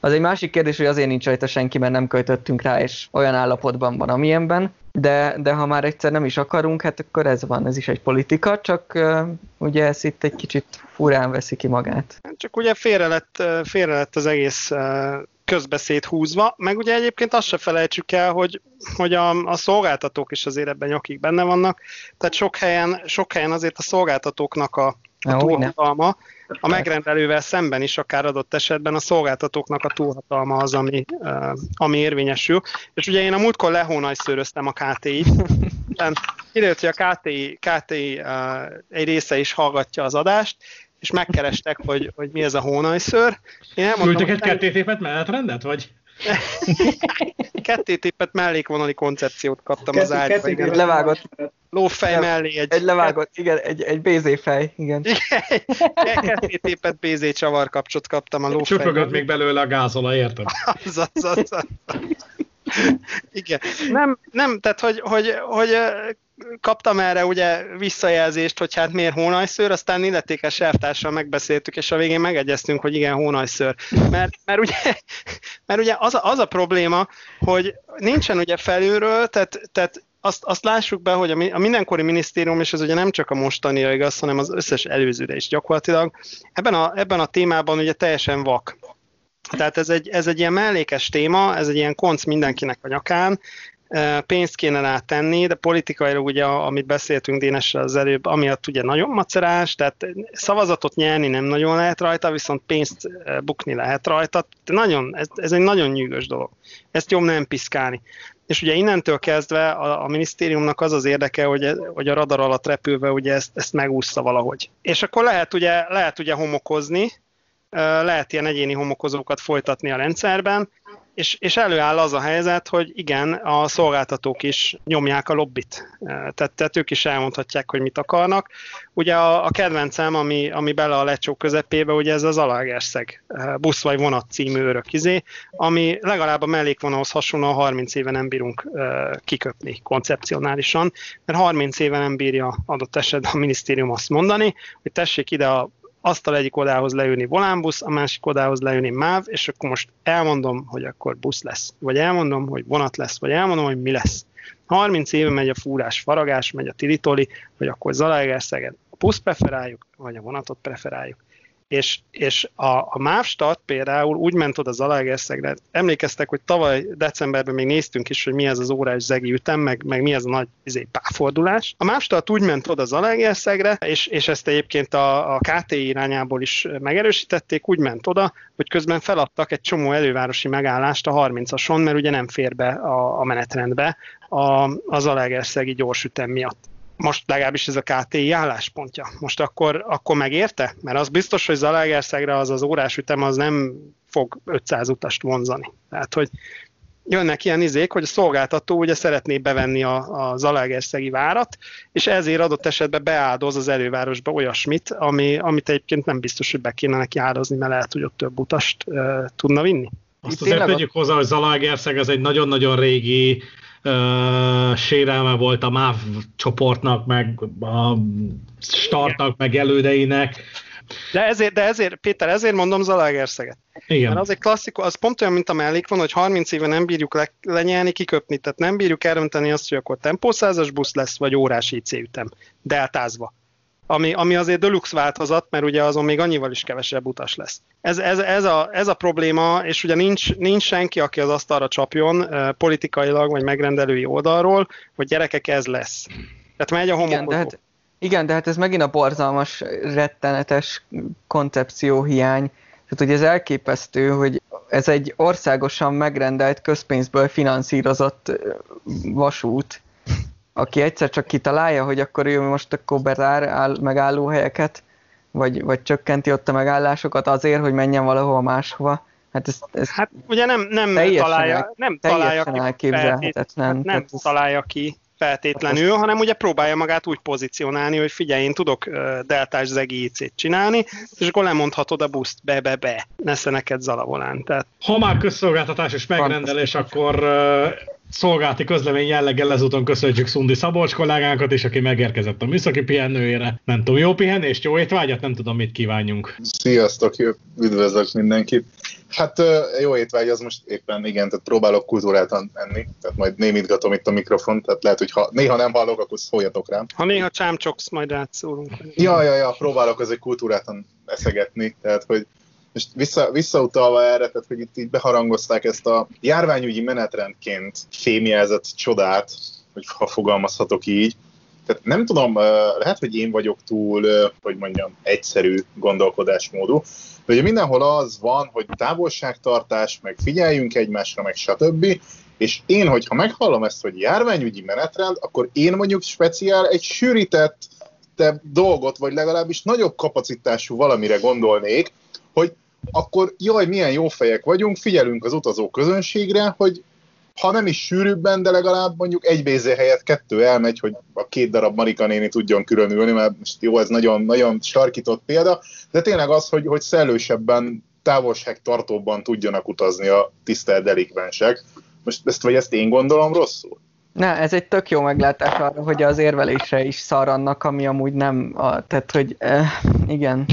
Speaker 5: Az egy másik kérdés, hogy azért nincs rajta senki, mert nem költöttünk rá, és olyan állapotban van, amilyenben. De, de ha már egyszer nem is akarunk, hát akkor ez van, ez is egy politika, csak ugye ez itt egy kicsit furán veszi ki magát.
Speaker 6: Csak ugye félre lett, félre lett az egész közbeszéd húzva, meg ugye egyébként azt se felejtsük el, hogy, hogy a, a szolgáltatók is azért ebben nyakik benne vannak, tehát sok helyen, sok helyen azért a szolgáltatóknak a, a túlhatalma, a megrendelővel szemben is akár adott esetben a szolgáltatóknak a túlhatalma az, ami, ami érvényesül. És ugye én a múltkor lehónajszőröztem a KTI-t, kiderült, hogy a KTI, KTI egy része is hallgatja az adást, és megkerestek, hogy, hogy mi ez a hónajszőr.
Speaker 3: Én Küldtek egy kettétépet menetrendet, vagy?
Speaker 6: kettétépet mellékvonali koncepciót kaptam az ágyba.
Speaker 5: Egy levágott.
Speaker 6: Lófej mellé egy...
Speaker 5: Egy levágott, igen, egy, egy BZ fej, igen.
Speaker 6: Igen, kettétépet BZ csavarkapcsot kaptam a lófej.
Speaker 3: Csöpögött még belőle a gázola, érted?
Speaker 6: az, az, az, az. Igen. Nem, nem tehát hogy, hogy, hogy kaptam erre ugye visszajelzést, hogy hát miért hónajszőr, aztán illetékes elvtársal megbeszéltük, és a végén megegyeztünk, hogy igen, hónajszőr. Mert, mert ugye, mert ugye az, a, az a probléma, hogy nincsen ugye felülről, tehát, tehát azt, azt lássuk be, hogy a, mindenkori minisztérium, és ez ugye nem csak a mostanira igaz, hanem az összes előzőre is gyakorlatilag, ebben a, ebben a témában ugye teljesen vak. Tehát ez egy, ez egy ilyen mellékes téma, ez egy ilyen konc mindenkinek a nyakán, pénzt kéne rá tenni, de politikailag ugye, amit beszéltünk Dénessel az előbb, amiatt ugye nagyon macerás, tehát szavazatot nyerni nem nagyon lehet rajta, viszont pénzt bukni lehet rajta. Nagyon, ez, ez egy nagyon nyűgös dolog. Ezt jobb nem piszkálni. És ugye innentől kezdve a, a minisztériumnak az az érdeke, hogy, hogy a radar alatt repülve ugye ezt, ezt megúszza valahogy. És akkor lehet ugye, lehet ugye homokozni, lehet ilyen egyéni homokozókat folytatni a rendszerben, és, és előáll az a helyzet, hogy igen, a szolgáltatók is nyomják a lobbit. Tehát, tehát ők is elmondhatják, hogy mit akarnak. Ugye a, a kedvencem, ami, ami bele a lecsó közepébe, ugye ez az Alagerszeg busz vagy vonat című örök izé, ami legalább a mellékvonalhoz hasonlóan 30 éve nem bírunk kiköpni koncepcionálisan, mert 30 éve nem bírja adott esetben a minisztérium azt mondani, hogy tessék ide a asztal egyik odához leülni volánbusz, a másik odához leülni MÁV, és akkor most elmondom, hogy akkor busz lesz, vagy elmondom, hogy vonat lesz, vagy elmondom, hogy mi lesz. 30 éve megy a fúrás, faragás, megy a tilitoli, vagy akkor Zalaegerszegen a busz preferáljuk, vagy a vonatot preferáljuk és, és a, a MÁV például úgy ment oda Zalaegerszegre, emlékeztek, hogy tavaly decemberben még néztünk is, hogy mi ez az órás zegi ütem, meg, meg mi ez a nagy izé, páfordulás. A MÁV úgy ment oda Zalaegerszegre, és, és ezt egyébként a, a KTI irányából is megerősítették, úgy ment oda, hogy közben feladtak egy csomó elővárosi megállást a 30-ason, mert ugye nem fér be a, a menetrendbe a, a Zalaegerszegi gyorsütem miatt most legalábbis ez a KTI álláspontja. Most akkor, akkor megérte? Mert az biztos, hogy Zalaegerszegre az az órás ütem az nem fog 500 utast vonzani. Tehát, hogy jönnek ilyen izék, hogy a szolgáltató ugye szeretné bevenni a, a Zalaegerszegi várat, és ezért adott esetben beáldoz az elővárosba olyasmit, ami, amit egyébként nem biztos, hogy be kéne neki áldozni, mert lehet, hogy ott több utast uh, tudna vinni.
Speaker 3: Azt azért tegyük hozzá, hogy Zalaegerszeg ez egy nagyon-nagyon régi uh, sérelme volt a MÁV csoportnak, meg a startnak, meg elődeinek.
Speaker 6: De ezért, de ezért, Péter, ezért mondom Zalaegerszeget. Igen. Mert az egy klasszikus, az pont olyan, mint a mellék van, hogy 30 éve nem bírjuk le, lenyelni, kiköpni, tehát nem bírjuk elönteni azt, hogy akkor tempószázas busz lesz, vagy órás IC ütem, deltázva ami, ami azért deluxe változat, mert ugye azon még annyival is kevesebb utas lesz. Ez, ez, ez, a, ez a probléma, és ugye nincs, nincs senki, aki az asztalra csapjon politikailag, vagy megrendelői oldalról, hogy gyerekek, ez lesz. Tehát megy a homokozó. Igen, de hát,
Speaker 5: igen, de hát ez megint a borzalmas, rettenetes koncepció hiány. Tehát ugye ez elképesztő, hogy ez egy országosan megrendelt közpénzből finanszírozott vasút, aki egyszer csak kitalálja, hogy akkor ő most akkor bezár áll, megállóhelyeket, vagy, vagy csökkenti ott a megállásokat azért, hogy menjen valahova máshova. Hát, ez, ez
Speaker 6: hát ugye nem, nem találja, nem találja ki elképzelhetetlen. Hát nem ez... találja ki feltétlenül, hát hanem ugye próbálja magát úgy pozícionálni, hogy figyelj, én tudok deltás zegi IC-t csinálni, és akkor lemondhatod a buszt be, be, be, nesze neked zalavolán. Tehát...
Speaker 3: Ha már közszolgáltatás és megrendelés, akkor szolgálti közlemény jelleggel ezúton köszönjük Szundi Szabolcs kollégánkat is, aki megérkezett a műszaki pihenőjére. Nem tudom, jó pihenést, jó étvágyat, nem tudom, mit kívánjunk.
Speaker 7: Sziasztok, üdvözlök mindenkit. Hát jó étvágy, az most éppen igen, tehát próbálok kultúráltan enni, tehát majd némítgatom itt a mikrofon, tehát lehet, hogy ha néha nem hallok, akkor szóljatok rám.
Speaker 6: Ha néha csámcsoksz, majd rátszólunk.
Speaker 7: Ja, ja, ja, próbálok azért kultúráltan eszegetni, tehát hogy most vissza, visszautalva erre, tehát hogy itt így beharangozták ezt a járványügyi menetrendként fémjelzett csodát, hogy ha fogalmazhatok így, tehát nem tudom, lehet, hogy én vagyok túl, hogy mondjam, egyszerű gondolkodásmódú, de ugye mindenhol az van, hogy távolságtartás, meg figyeljünk egymásra, meg stb. És én, hogyha meghallom ezt, hogy járványügyi menetrend, akkor én mondjuk speciál egy sűrített dolgot, vagy legalábbis nagyobb kapacitású valamire gondolnék, hogy akkor jaj, milyen jó fejek vagyunk, figyelünk az utazó közönségre, hogy ha nem is sűrűbben, de legalább mondjuk egy BZ helyett kettő elmegy, hogy a két darab Marika néni tudjon különülni, mert most jó, ez nagyon, nagyon starkított példa, de tényleg az, hogy, hogy szellősebben, távolságtartóbban tudjanak utazni a tisztelt delikvensek. Most ezt vagy ezt én gondolom rosszul?
Speaker 5: Ne, ez egy tök jó meglátás arra, hogy az érvelésre is szar annak, ami amúgy nem, a, tehát hogy eh, igen,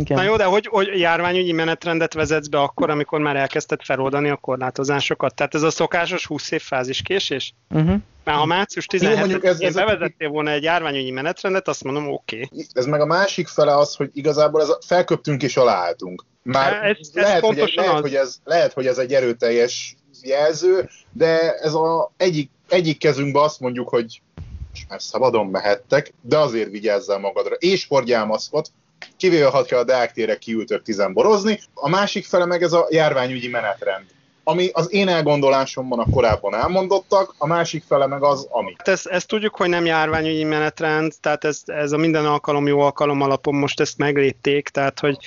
Speaker 5: igen.
Speaker 6: Na jó, de hogy, hogy járványügyi menetrendet vezetsz be akkor, amikor már elkezdted feloldani a korlátozásokat? Tehát ez a szokásos 20 év fáziskésés? Uh-huh. Már ha március 17-én bevezettél volna egy járványügyi menetrendet, azt mondom, oké. Okay.
Speaker 7: Ez meg a másik fele az, hogy igazából ez a, felköptünk és aláálltunk. Már ez, ez lehet, hogy, lehet, hogy ez, lehet, hogy ez egy erőteljes jelző, de ez a egyik, egyik kezünkbe azt mondjuk, hogy most már szabadon mehettek, de azért vigyázzál magadra, és hordjál maszkot, kivéve ha a Deák tére kiültök tizen borozni. A másik fele meg ez a járványügyi menetrend ami az én elgondolásomban a korábban elmondottak, a másik fele meg az, ami.
Speaker 6: Hát ezt, ezt tudjuk, hogy nem járványügyi menetrend, tehát ez, ez a minden alkalom jó alkalom alapon most ezt meglépték, tehát hogy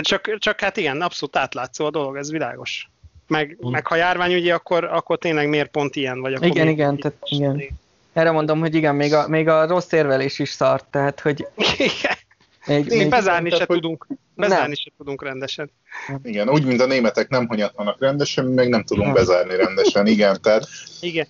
Speaker 6: csak, csak hát igen, abszolút átlátszó a dolog, ez világos. Meg, meg ha járványügyi, akkor, akkor tényleg miért pont ilyen? Vagy akkor
Speaker 5: igen, igen, tehát igen. Erre mondom, hogy igen, még a, még a rossz érvelés is szart, tehát hogy...
Speaker 6: Igen. Még, még bezárni se tudunk. Bezárni se tudunk rendesen.
Speaker 7: Igen, úgy, mint a németek nem hanyatlanak rendesen, mi meg nem tudunk bezárni rendesen, igen, tehát...
Speaker 6: Igen.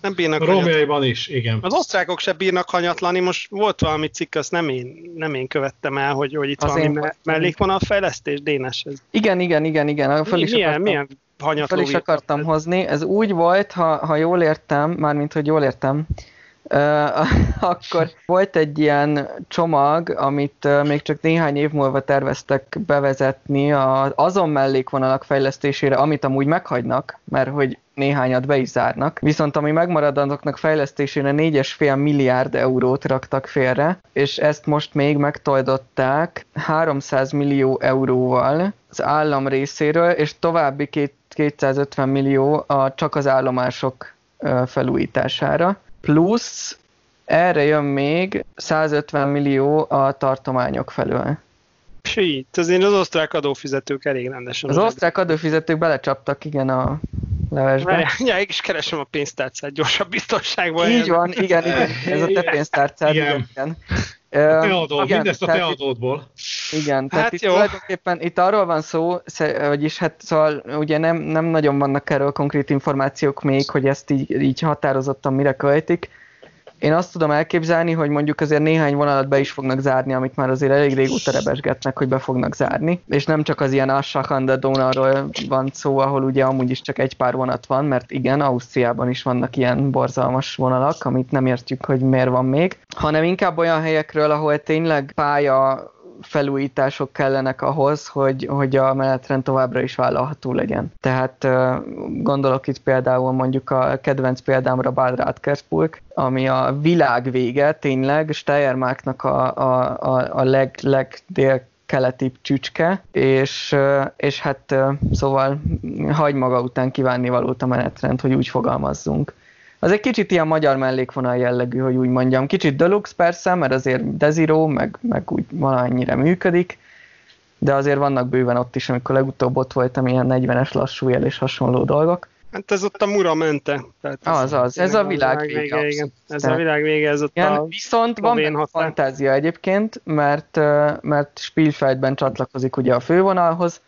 Speaker 6: Nem bírnak
Speaker 3: Rómjaiban is, igen.
Speaker 6: Az osztrákok se bírnak hanyatlani, most volt valami cikk, azt nem én, nem én követtem el, hogy, hogy itt az valami me- mellékvonalfejlesztés, Dénes ez.
Speaker 5: Igen, igen, igen, igen.
Speaker 6: Föl is milyen, akartam, milyen
Speaker 5: Föl is akartam hozni. Ez úgy volt, ha, ha jól értem, mármint hogy jól értem, akkor volt egy ilyen csomag, amit még csak néhány év múlva terveztek bevezetni a, azon mellékvonalak fejlesztésére, amit amúgy meghagynak, mert hogy néhányat be is zárnak. Viszont ami megmarad azoknak fejlesztésére 4,5 milliárd eurót raktak félre, és ezt most még megtoldották 300 millió euróval az állam részéről, és további két, 250 millió a, csak az állomások felújítására plusz erre jön még 150 millió a tartományok felől.
Speaker 6: Sít, azért az osztrák adófizetők elég rendesen.
Speaker 5: Az osztrák adófizetők belecsaptak, igen, a levesbe.
Speaker 6: Ja, én is keresem a pénztárcát gyorsabb biztonságban.
Speaker 5: Így van, igen, igen, ez a te pénztárcád, igen. igen.
Speaker 3: A te adód, igen, mindezt a te adódból.
Speaker 5: Igen, tehát hát itt jó. tulajdonképpen itt arról van szó, vagyis hát szóval ugye nem, nem nagyon vannak erről konkrét információk még, hogy ezt így, így határozottan mire költik, én azt tudom elképzelni, hogy mondjuk azért néhány vonalat be is fognak zárni, amit már azért elég régóta rebesgetnek, hogy be fognak zárni. És nem csak az ilyen Aschachanda Donauról van szó, ahol ugye amúgy is csak egy pár vonat van, mert igen, Ausztriában is vannak ilyen borzalmas vonalak, amit nem értjük, hogy miért van még, hanem inkább olyan helyekről, ahol tényleg pálya felújítások kellenek ahhoz, hogy, hogy a menetrend továbbra is vállalható legyen. Tehát gondolok itt például mondjuk a kedvenc példámra Bad Radkersburg, ami a világ vége, tényleg Steiermarknak a, a, a, a leg, legdél keleti csücske, és, és hát szóval hagy maga után kívánni valót a menetrend, hogy úgy fogalmazzunk. Az egy kicsit ilyen magyar mellékvonal jellegű, hogy úgy mondjam. Kicsit deluxe persze, mert azért Desiro, meg, meg úgy valamennyire működik, de azért vannak bőven ott is, amikor legutóbb ott voltam, ilyen 40-es lassú jel és hasonló dolgok.
Speaker 6: Hát ez ott a mura mente.
Speaker 5: Tehát ez az, az, ez a világ vége. vége
Speaker 6: igen. Ez Tehát, a világ vége, ez ott
Speaker 5: igen,
Speaker 6: a
Speaker 5: Viszont van fantázia egyébként, mert, mert Spielfeldben csatlakozik ugye a fővonalhoz,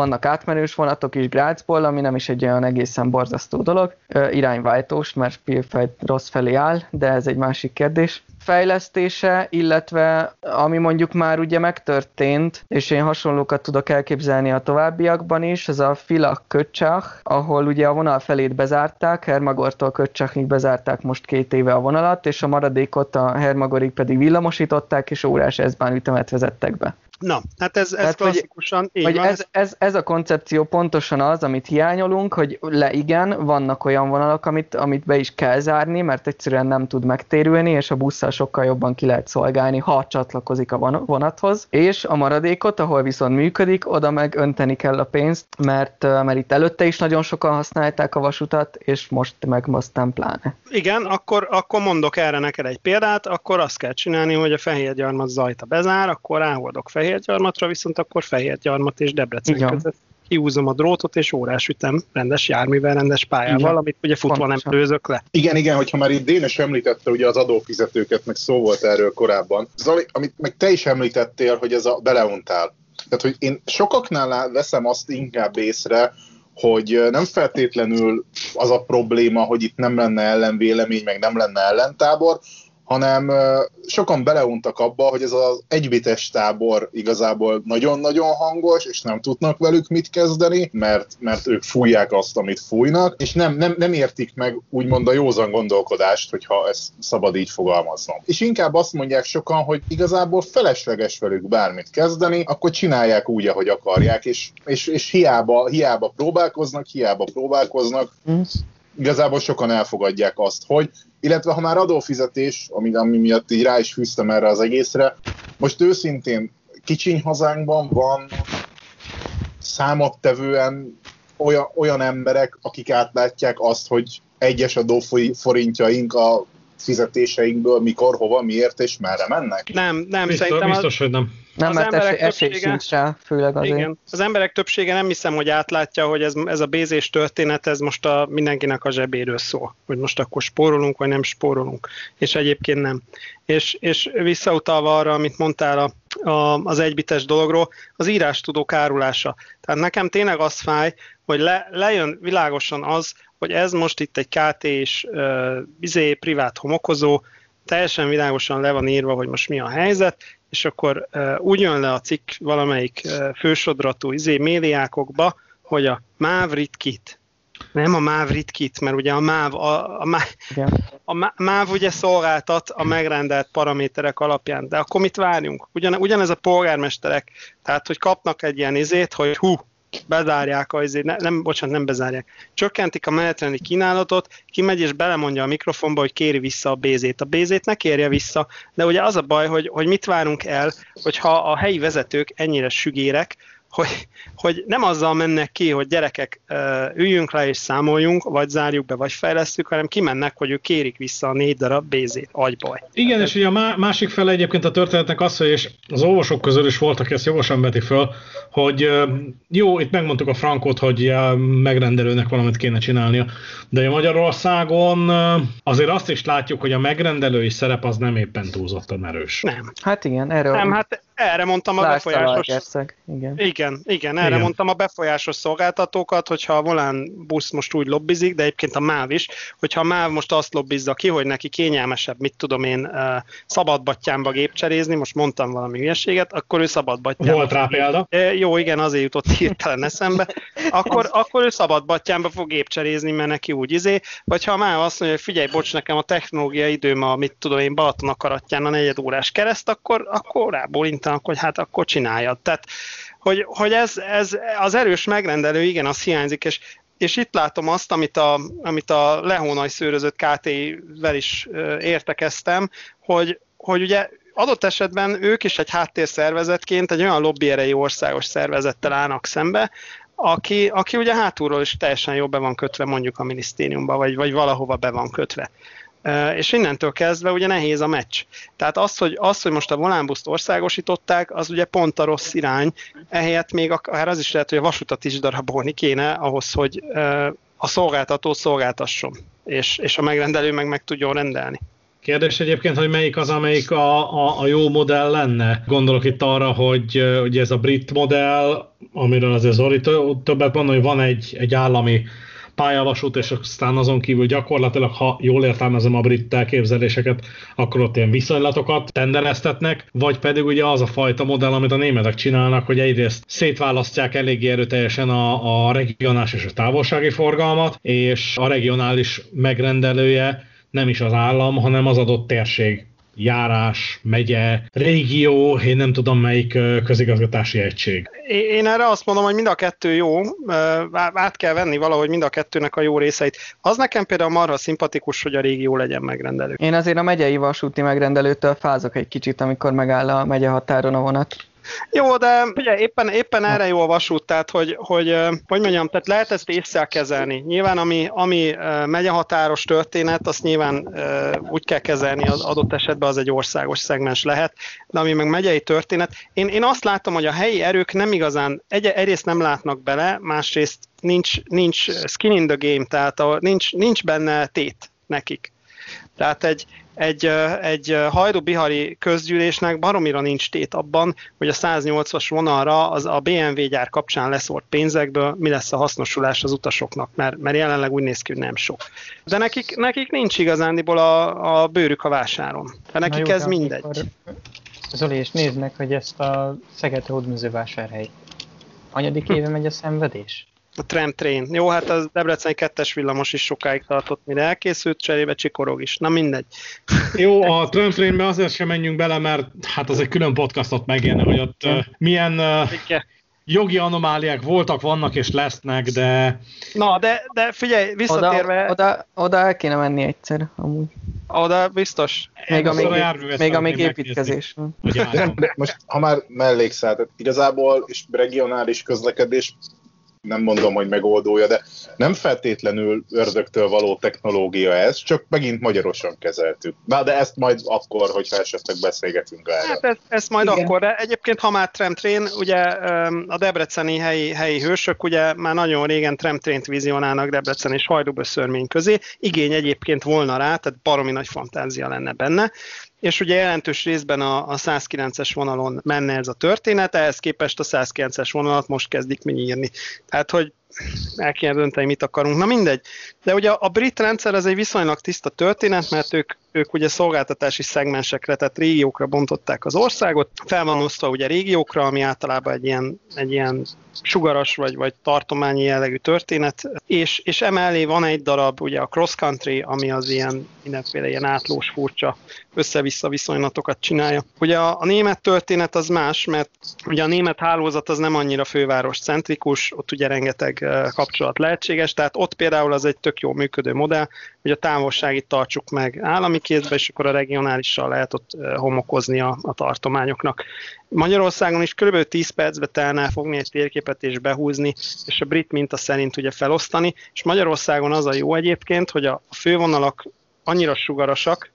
Speaker 5: vannak átmenős vonatok is Grácsból, ami nem is egy olyan egészen borzasztó dolog, irányváltós, mert Spielfeld rossz felé áll, de ez egy másik kérdés fejlesztése, illetve ami mondjuk már ugye megtörtént, és én hasonlókat tudok elképzelni a továbbiakban is, ez a Filak Köcsach, ahol ugye a vonal felét bezárták, Hermagortól Köcsachig bezárták most két éve a vonalat, és a maradékot a Hermagorig pedig villamosították, és órás ezbán ütemet vezettek be.
Speaker 6: Na, hát ez, ez hát, klasszikusan
Speaker 5: így hogy
Speaker 6: van.
Speaker 5: Ez, ez, ez a koncepció pontosan az, amit hiányolunk, hogy le igen, vannak olyan vonalak, amit, amit be is kell zárni, mert egyszerűen nem tud megtérülni, és a busszal sokkal jobban ki lehet szolgálni, ha csatlakozik a vonathoz, és a maradékot, ahol viszont működik, oda meg önteni kell a pénzt, mert, mert itt előtte is nagyon sokan használták a vasutat, és most meg aztán pláne.
Speaker 6: Igen, akkor, akkor mondok erre neked egy példát, akkor azt kell csinálni, hogy a fehér gyarmat zajta bezár, akkor ráhordok fehér Fehérgyarmatra, viszont akkor Fehérgyarmat és Debrecen Igen. között kiúzom a drótot, és órás ütem rendes járművel, rendes pályával, Igen. amit ugye futva Pontosan. nem lőzök le.
Speaker 7: Igen, igen, hogyha már itt Dénes említette ugye az adófizetőket, meg szó volt erről korábban. Zali, amit meg te is említettél, hogy ez a beleuntál. Tehát, hogy én sokaknál veszem azt inkább észre, hogy nem feltétlenül az a probléma, hogy itt nem lenne ellenvélemény, meg nem lenne ellentábor, hanem sokan beleuntak abba, hogy ez az egybites tábor igazából nagyon-nagyon hangos, és nem tudnak velük mit kezdeni, mert, mert ők fújják azt, amit fújnak, és nem, nem, nem értik meg úgymond a józan gondolkodást, hogyha ezt szabad így fogalmaznom. És inkább azt mondják sokan, hogy igazából felesleges velük bármit kezdeni, akkor csinálják úgy, ahogy akarják, és, és, és hiába, hiába próbálkoznak, hiába próbálkoznak, mm igazából sokan elfogadják azt, hogy, illetve ha már adófizetés, ami, ami miatt így rá is fűztem erre az egészre, most őszintén kicsiny hazánkban van számottevően olyan, olyan emberek, akik átlátják azt, hogy egyes adóforintjaink a fizetéseinkből mikor, hova, miért és merre mennek?
Speaker 6: Nem, nem,
Speaker 3: biztos,
Speaker 6: szerintem
Speaker 3: biztos, az... hogy nem.
Speaker 5: Nem, az mert esély, esély sincs rá, főleg azért. Igen.
Speaker 6: Az emberek többsége nem hiszem, hogy átlátja, hogy ez, ez a bézés történet, ez most a, mindenkinek a zsebéről szól. Hogy most akkor spórolunk, vagy nem spórolunk. És egyébként nem. És, és visszautalva arra, amit mondtál a, a, az egybites dologról, az írás tudó kárulása. Tehát nekem tényleg az fáj, hogy le, lejön világosan az, hogy ez most itt egy KT és izé, privát homokozó, teljesen világosan le van írva, hogy most mi a helyzet, és akkor úgy jön le a cikk valamelyik fősodratú izé, médiákokba, hogy a MÁV ritkit. Nem a MÁV ritkit, mert ugye a MÁV, a, a, MÁV, a MÁV ugye szolgáltat a megrendelt paraméterek alapján, de akkor mit várjunk? Ugyan, ugyanez a polgármesterek, tehát hogy kapnak egy ilyen izét, hogy hú, bezárják, azért, ne, nem, bocsánat, nem bezárják, csökkentik a menetrendi kínálatot, kimegy és belemondja a mikrofonba, hogy kéri vissza a bézét. A bézét ne kérje vissza, de ugye az a baj, hogy, hogy mit várunk el, hogyha a helyi vezetők ennyire sügérek, hogy, hogy nem azzal mennek ki, hogy gyerekek üljünk le és számoljunk, vagy zárjuk be, vagy fejlesztjük, hanem kimennek, hogy ők kérik vissza a négy darab bézét, agybaj.
Speaker 3: Igen, és ugye a másik fele egyébként a történetnek az, hogy és az olvasók közül is voltak, ezt jogosan veti föl, hogy jó, itt megmondtuk a frankot, hogy a megrendelőnek valamit kéne csinálnia, de a Magyarországon azért azt is látjuk, hogy a megrendelői szerep az nem éppen túlzottan erős.
Speaker 6: Nem.
Speaker 5: Hát igen, erről...
Speaker 6: Nem, hát erre mondtam a befolyásos...
Speaker 5: Igen.
Speaker 6: igen, igen, erre igen. mondtam a befolyásos szolgáltatókat, hogyha a volán busz most úgy lobbizik, de egyébként a MÁV is, hogyha a MÁV most azt lobbizza ki, hogy neki kényelmesebb, mit tudom én, szabadbattyámba gépcserézni, most mondtam valami hülyeséget, akkor ő szabadbattyámba.
Speaker 3: Volt rá példa.
Speaker 6: Jó, igen, azért jutott hirtelen eszembe. Akkor, akkor ő szabadbattyámba fog gépcserézni, mert neki úgy izé, vagy ha a MÁV azt mondja, hogy figyelj, bocs, nekem a technológia időm a, mit tudom én, Balaton akaratján a negyed órás kereszt, akkor, akkor rábólintam mondanak, hogy hát akkor csináljad. Tehát, hogy, hogy ez, ez az erős megrendelő, igen, az hiányzik, és és itt látom azt, amit a, amit a lehónai szőrözött KT-vel is értekeztem, hogy, hogy ugye adott esetben ők is egy háttérszervezetként egy olyan lobby erejű országos szervezettel állnak szembe, aki, aki ugye hátulról is teljesen jól be van kötve mondjuk a minisztériumba, vagy, vagy valahova be van kötve és innentől kezdve ugye nehéz a meccs. Tehát az, hogy, az, hogy most a volánbuszt országosították, az ugye pont a rossz irány, ehelyett még akár az is lehet, hogy a vasutat is darabolni kéne ahhoz, hogy a szolgáltató szolgáltasson, és, és a megrendelő meg meg tudjon rendelni.
Speaker 3: Kérdés egyébként, hogy melyik az, amelyik a, a, a jó modell lenne. Gondolok itt arra, hogy ugye ez a brit modell, amiről azért Zori többet mondani, hogy van egy, egy állami pályavasút, és aztán azon kívül gyakorlatilag, ha jól értelmezem a brit elképzeléseket, akkor ott ilyen viszonylatokat tendereztetnek, vagy pedig ugye az a fajta modell, amit a németek csinálnak, hogy egyrészt szétválasztják eléggé erőteljesen a, a regionális és a távolsági forgalmat, és a regionális megrendelője nem is az állam, hanem az adott térség járás, megye, régió, én nem tudom melyik közigazgatási egység.
Speaker 6: Én erre azt mondom, hogy mind a kettő jó, át kell venni valahogy mind a kettőnek a jó részeit. Az nekem például marha szimpatikus, hogy a régió legyen megrendelő.
Speaker 5: Én azért a megyei vasúti megrendelőtől fázok egy kicsit, amikor megáll a megye határon a vonat.
Speaker 6: Jó, de ugye éppen, éppen erre jó a vasút, tehát hogy, hogy, hogy mondjam, tehát lehet ezt észre kezelni. Nyilván ami, ami megy a határos történet, azt nyilván úgy kell kezelni, az adott esetben az egy országos szegmens lehet, de ami meg megyei történet, én, én azt látom, hogy a helyi erők nem igazán, egy, egyrészt nem látnak bele, másrészt nincs, nincs skin in the game, tehát a, nincs, nincs benne tét nekik. Tehát egy, egy, egy hajdú-bihari közgyűlésnek baromira nincs tét abban, hogy a 180-as vonalra az a BMW gyár kapcsán leszólt pénzekből mi lesz a hasznosulás az utasoknak, mert, mert jelenleg úgy néz ki, hogy nem sok. De nekik, nekik nincs igazándiból a, a bőrük a vásáron. De nekik jó, ez mindegy. Akkor,
Speaker 1: Zoli, és nézd meg, hogy ezt a Szeged hódműzővásárhely. Anyadik éve megy a szenvedés?
Speaker 6: A tram train. Jó, hát az Debreceni kettes villamos is sokáig tartott, mire elkészült, cserébe csikorog is. Na mindegy.
Speaker 3: Jó, a tram trainbe azért sem menjünk bele, mert hát az egy külön podcastot megérne, hogy ott uh, milyen uh, jogi anomáliák voltak, vannak és lesznek, de...
Speaker 6: Na, de, de figyelj, visszatérve...
Speaker 5: Oda, oda, oda el kéne menni egyszer, amúgy.
Speaker 6: Oda biztos.
Speaker 5: Még amíg, még amíg építkezés van.
Speaker 7: Most, ha már mellékszál, tehát igazából és regionális közlekedés nem mondom, hogy megoldója, de nem feltétlenül ördögtől való technológia ez, csak megint magyarosan kezeltük. Na, de ezt majd akkor, hogyha esetleg beszélgetünk erről.
Speaker 6: Hát ezt, ezt majd Igen. akkor, de egyébként ha már tramtrain, ugye a debreceni helyi, helyi hősök ugye már nagyon régen tramtraint vizionálnak Debrecen és Hajdúböszörmény közé, igény egyébként volna rá, tehát baromi nagy fantázia lenne benne, és ugye jelentős részben a, a 109-es vonalon menne ez a történet, ehhez képest a 109-es vonalat most kezdik mi írni. Tehát, hogy el kéne dönteni, mit akarunk. Na mindegy. De ugye a brit rendszer ez egy viszonylag tiszta történet, mert ők, ők ugye szolgáltatási szegmensekre, tehát régiókra bontották az országot. Fel van osztva ugye régiókra, ami általában egy ilyen, egy ilyen sugaras vagy, vagy tartományi jellegű történet, és, és emellé van egy darab, ugye a cross country, ami az ilyen mindenféle ilyen átlós furcsa össze-vissza viszonylatokat csinálja. Ugye a, a német történet az más, mert ugye a német hálózat az nem annyira főváros centrikus, ott ugye rengeteg kapcsolat lehetséges, tehát ott például az egy tök jó működő modell, hogy a távolságit tartsuk meg állami kézbe, és akkor a regionálissal lehet ott homokozni a, a tartományoknak. Magyarországon is kb. 10 percbe telne fogni egy térképet és behúzni, és a brit minta szerint ugye felosztani, és Magyarországon az a jó egyébként, hogy a fővonalak annyira sugarasak,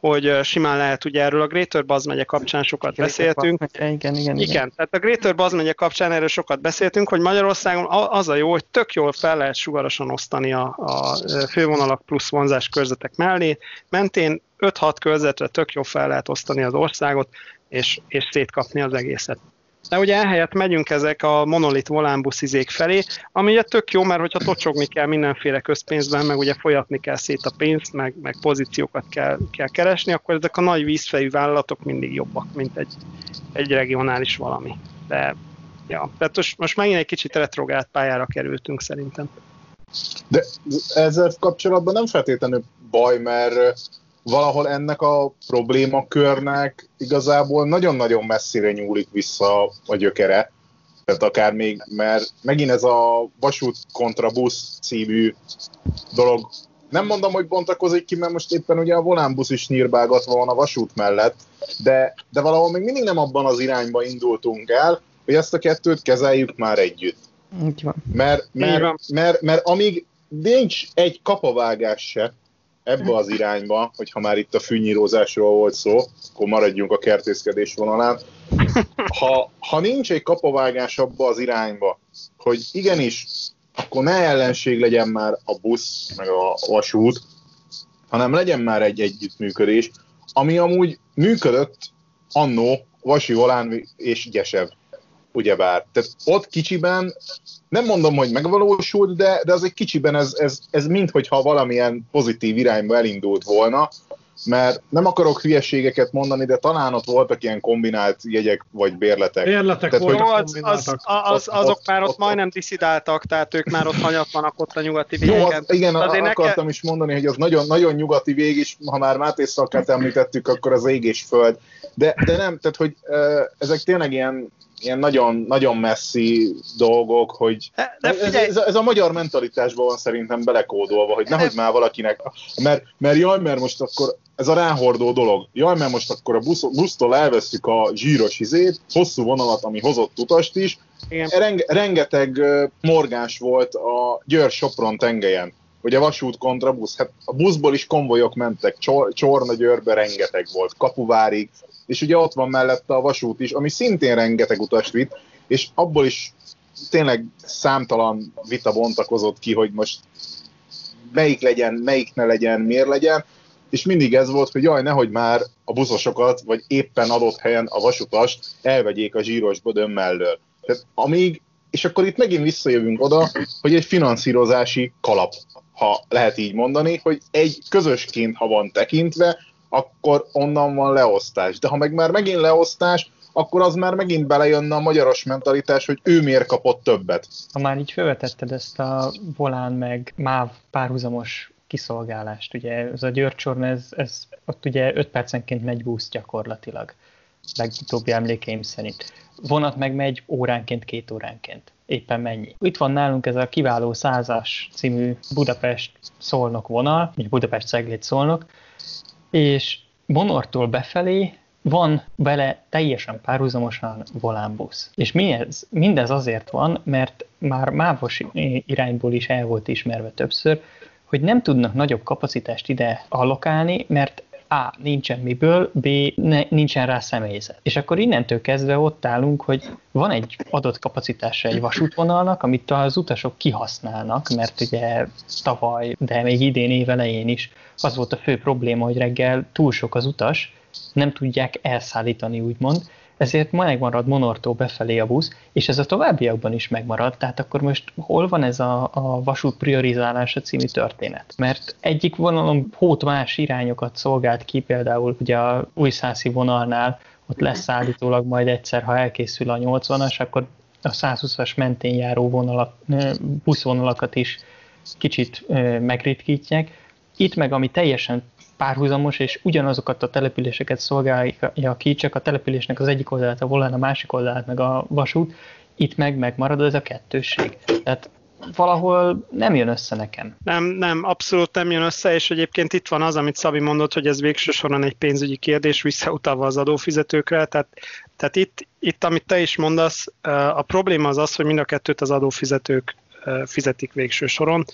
Speaker 6: hogy simán lehet, ugye erről a Greater Buzz megye kapcsán sokat Greater beszéltünk.
Speaker 5: igen, igen, igen,
Speaker 6: igen. tehát a Greater Buzz megye kapcsán erről sokat beszéltünk, hogy Magyarországon az a jó, hogy tök jól fel lehet sugarasan osztani a, a fővonalak plusz vonzás körzetek mellé. Mentén 5-6 körzetre tök jól fel lehet osztani az országot, és, és szétkapni az egészet. De ugye ehelyett megyünk ezek a monolit volánbuszizék felé, ami ugye tök jó, mert hogyha tocsogni kell mindenféle közpénzben, meg ugye folyatni kell szét a pénzt, meg, meg pozíciókat kell, kell keresni, akkor ezek a nagy vízfejű vállalatok mindig jobbak, mint egy, egy regionális valami. De ja, tehát most, most megint egy kicsit retrogált pályára kerültünk szerintem.
Speaker 7: De ezzel kapcsolatban nem feltétlenül baj, mert valahol ennek a problémakörnek igazából nagyon-nagyon messzire nyúlik vissza a gyökere. Tehát akár még, mert megint ez a vasút kontra busz című dolog, nem mondom, hogy bontakozik ki, mert most éppen ugye a volánbusz is nyírbálgatva van a vasút mellett, de, de valahol még mindig nem abban az irányba indultunk el, hogy ezt a kettőt kezeljük már együtt.
Speaker 5: Így van.
Speaker 7: Mert, mert, mert, mert, mert amíg nincs egy kapavágás se, ebbe az irányba, hogyha már itt a fűnyírózásról volt szó, akkor maradjunk a kertészkedés vonalán. Ha, ha nincs egy kapavágás abba az irányba, hogy igenis, akkor ne ellenség legyen már a busz, meg a vasút, hanem legyen már egy együttműködés, ami amúgy működött annó Vasi Volán és Gyesev, ugyebár. Tehát ott kicsiben, nem mondom, hogy megvalósult, de, de az egy kicsiben ez, ez, ez minthogyha valamilyen pozitív irányba elindult volna, mert nem akarok hülyeségeket mondani, de talán ott voltak ilyen kombinált jegyek vagy bérletek.
Speaker 3: Bérletek
Speaker 7: Tehát,
Speaker 3: voltak,
Speaker 6: az, az, az, azok
Speaker 7: Ott-
Speaker 6: már ott,
Speaker 7: ott-
Speaker 6: majdnem diszidáltak, tehát ők már ott hanyatlanak ott a nyugati
Speaker 7: Jó,
Speaker 6: végeken.
Speaker 7: az, igen,
Speaker 6: Azért
Speaker 7: akartam
Speaker 6: nekem-
Speaker 7: is mondani, hogy az nagyon, nagyon nyugati vég is, ha már Máté Szakát említettük, akkor az ég és föld. De, de nem, tehát hogy ezek tényleg ilyen, ilyen nagyon, nagyon messzi dolgok, hogy
Speaker 6: De,
Speaker 7: ez, ez, a, ez a magyar mentalitásban van szerintem belekódolva, hogy nehogy már valakinek, mert, mert jaj, mert most akkor ez a ráhordó dolog, jaj, mert most akkor a busz, busztól elveszük a zsíros izét, hosszú vonalat, ami hozott utast is,
Speaker 6: Igen.
Speaker 7: Renge, rengeteg morgás volt a Győr-Sopron tengelyen, hogy a vasút kontra busz. Hát a buszból is konvojok mentek, Csor, Csorna Győrbe rengeteg volt, Kapuvárig, és ugye ott van mellette a vasút is, ami szintén rengeteg utast vitt, és abból is tényleg számtalan vita bontakozott ki, hogy most melyik legyen, melyik ne legyen, miért legyen, és mindig ez volt, hogy jaj, nehogy már a buszosokat, vagy éppen adott helyen a vasutast elvegyék a zsíros bödön mellől. Tehát amíg, és akkor itt megint visszajövünk oda, hogy egy finanszírozási kalap, ha lehet így mondani, hogy egy közösként, ha van tekintve, akkor onnan van leosztás. De ha meg már megint leosztás, akkor az már megint belejönne a magyaros mentalitás, hogy ő miért kapott többet.
Speaker 1: Ha már így felvetetted ezt a volán meg MÁV párhuzamos kiszolgálást, ugye ez a Györcsorn, ez, ez ott ugye 5 percenként megy busz gyakorlatilag, legutóbbi emlékeim szerint. Vonat meg megy óránként, két óránként. Éppen mennyi. Itt van nálunk ez a kiváló százas című Budapest-Szolnok vonal, vagy Budapest-Ceglét-Szolnok, és Monortól befelé van vele teljesen párhuzamosan volánbusz. És mi ez? Mindez azért van, mert már mávos irányból is el volt ismerve többször, hogy nem tudnak nagyobb kapacitást ide allokálni, mert A. nincsen miből, B. Ne, nincsen rá személyzet. És akkor innentől kezdve ott állunk, hogy van egy adott kapacitása egy vasútvonalnak, amit az utasok kihasználnak, mert ugye tavaly, de még idén évelején is az volt a fő probléma, hogy reggel túl sok az utas, nem tudják elszállítani, úgymond, ezért ma megmarad Monortól befelé a busz, és ez a továbbiakban is megmarad, tehát akkor most hol van ez a, a vasút priorizálása című történet? Mert egyik vonalon hót más irányokat szolgált ki, például ugye a újszászi vonalnál, ott lesz állítólag majd egyszer, ha elkészül a 80-as, akkor a 120-as mentén járó vonalak, buszvonalakat is kicsit megritkítják. Itt meg, ami teljesen párhuzamos, és ugyanazokat a településeket szolgálja ki, csak a településnek az egyik oldalát a volán, a másik oldalát meg a vasút, itt meg megmarad ez a kettősség. Tehát valahol nem jön össze nekem.
Speaker 6: Nem, nem, abszolút nem jön össze, és egyébként itt van az, amit Szabi mondott, hogy ez végső soron egy pénzügyi kérdés, visszautalva az adófizetőkre, tehát, tehát itt, itt, amit te is mondasz, a probléma az az, hogy mind a kettőt az adófizetők fizetik végső soron,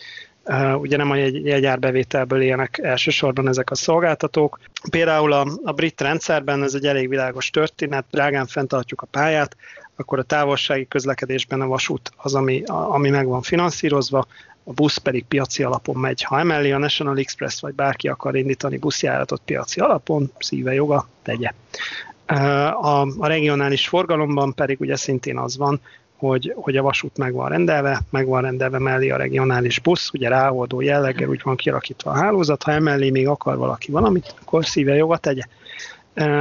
Speaker 6: ugye nem a jegy, jegyárbevételből élnek elsősorban ezek a szolgáltatók. Például a, a brit rendszerben ez egy elég világos történet, drágán fenntartjuk a pályát, akkor a távolsági közlekedésben a vasút az, ami, a, ami meg van finanszírozva, a busz pedig piaci alapon megy. Ha emellé a National Express vagy bárki akar indítani buszjáratot piaci alapon, szíve joga, tegye. A, a regionális forgalomban pedig ugye szintén az van, hogy, hogy a vasút meg van rendelve, meg van rendelve mellé a regionális busz, ugye ráoldó jelleggel úgy van kialakítva a hálózat, ha emellé még akar valaki valamit, akkor szíve joga tegye.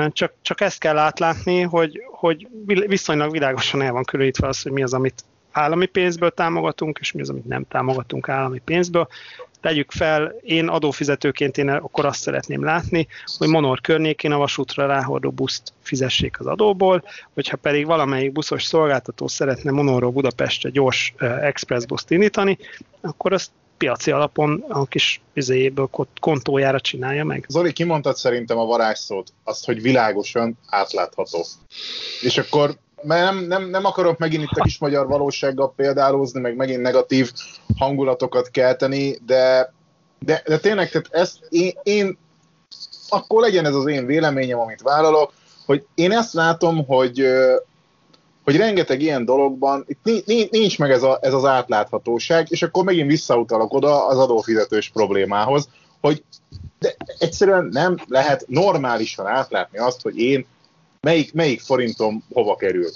Speaker 6: Csak, csak ezt kell átlátni, hogy, hogy viszonylag világosan el van különítve az, hogy mi az, amit állami pénzből támogatunk, és mi az, amit nem támogatunk állami pénzből. Tegyük fel, én adófizetőként én akkor azt szeretném látni, hogy Monor környékén a vasútra ráhordó buszt fizessék az adóból, hogyha pedig valamelyik buszos szolgáltató szeretne Monorról Budapestre gyors express buszt indítani, akkor azt piaci alapon a kis vizéjéből kontójára csinálja meg.
Speaker 7: Zoli, kimondtad szerintem a varázsszót, azt, hogy világosan átlátható. És akkor mert nem, nem, nem akarok megint itt a kis magyar valósággal példálózni, meg megint negatív hangulatokat kelteni, de, de, de tényleg, tehát ezt én, én, akkor legyen ez az én véleményem, amit vállalok, hogy én ezt látom, hogy, hogy rengeteg ilyen dologban itt nincs meg ez, a, ez az átláthatóság, és akkor megint visszautalok oda az adófizetős problémához, hogy de egyszerűen nem lehet normálisan átlátni azt, hogy én melyik, melyik forintom hova kerül.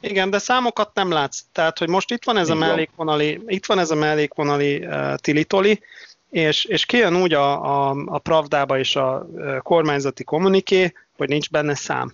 Speaker 6: Igen, de számokat nem látsz. Tehát, hogy most itt van ez a mellékvonali, itt van ez a mellékvonali uh, tilitoli, és, és kijön úgy a, a, a Pravdába és a kormányzati kommuniké, hogy nincs benne szám.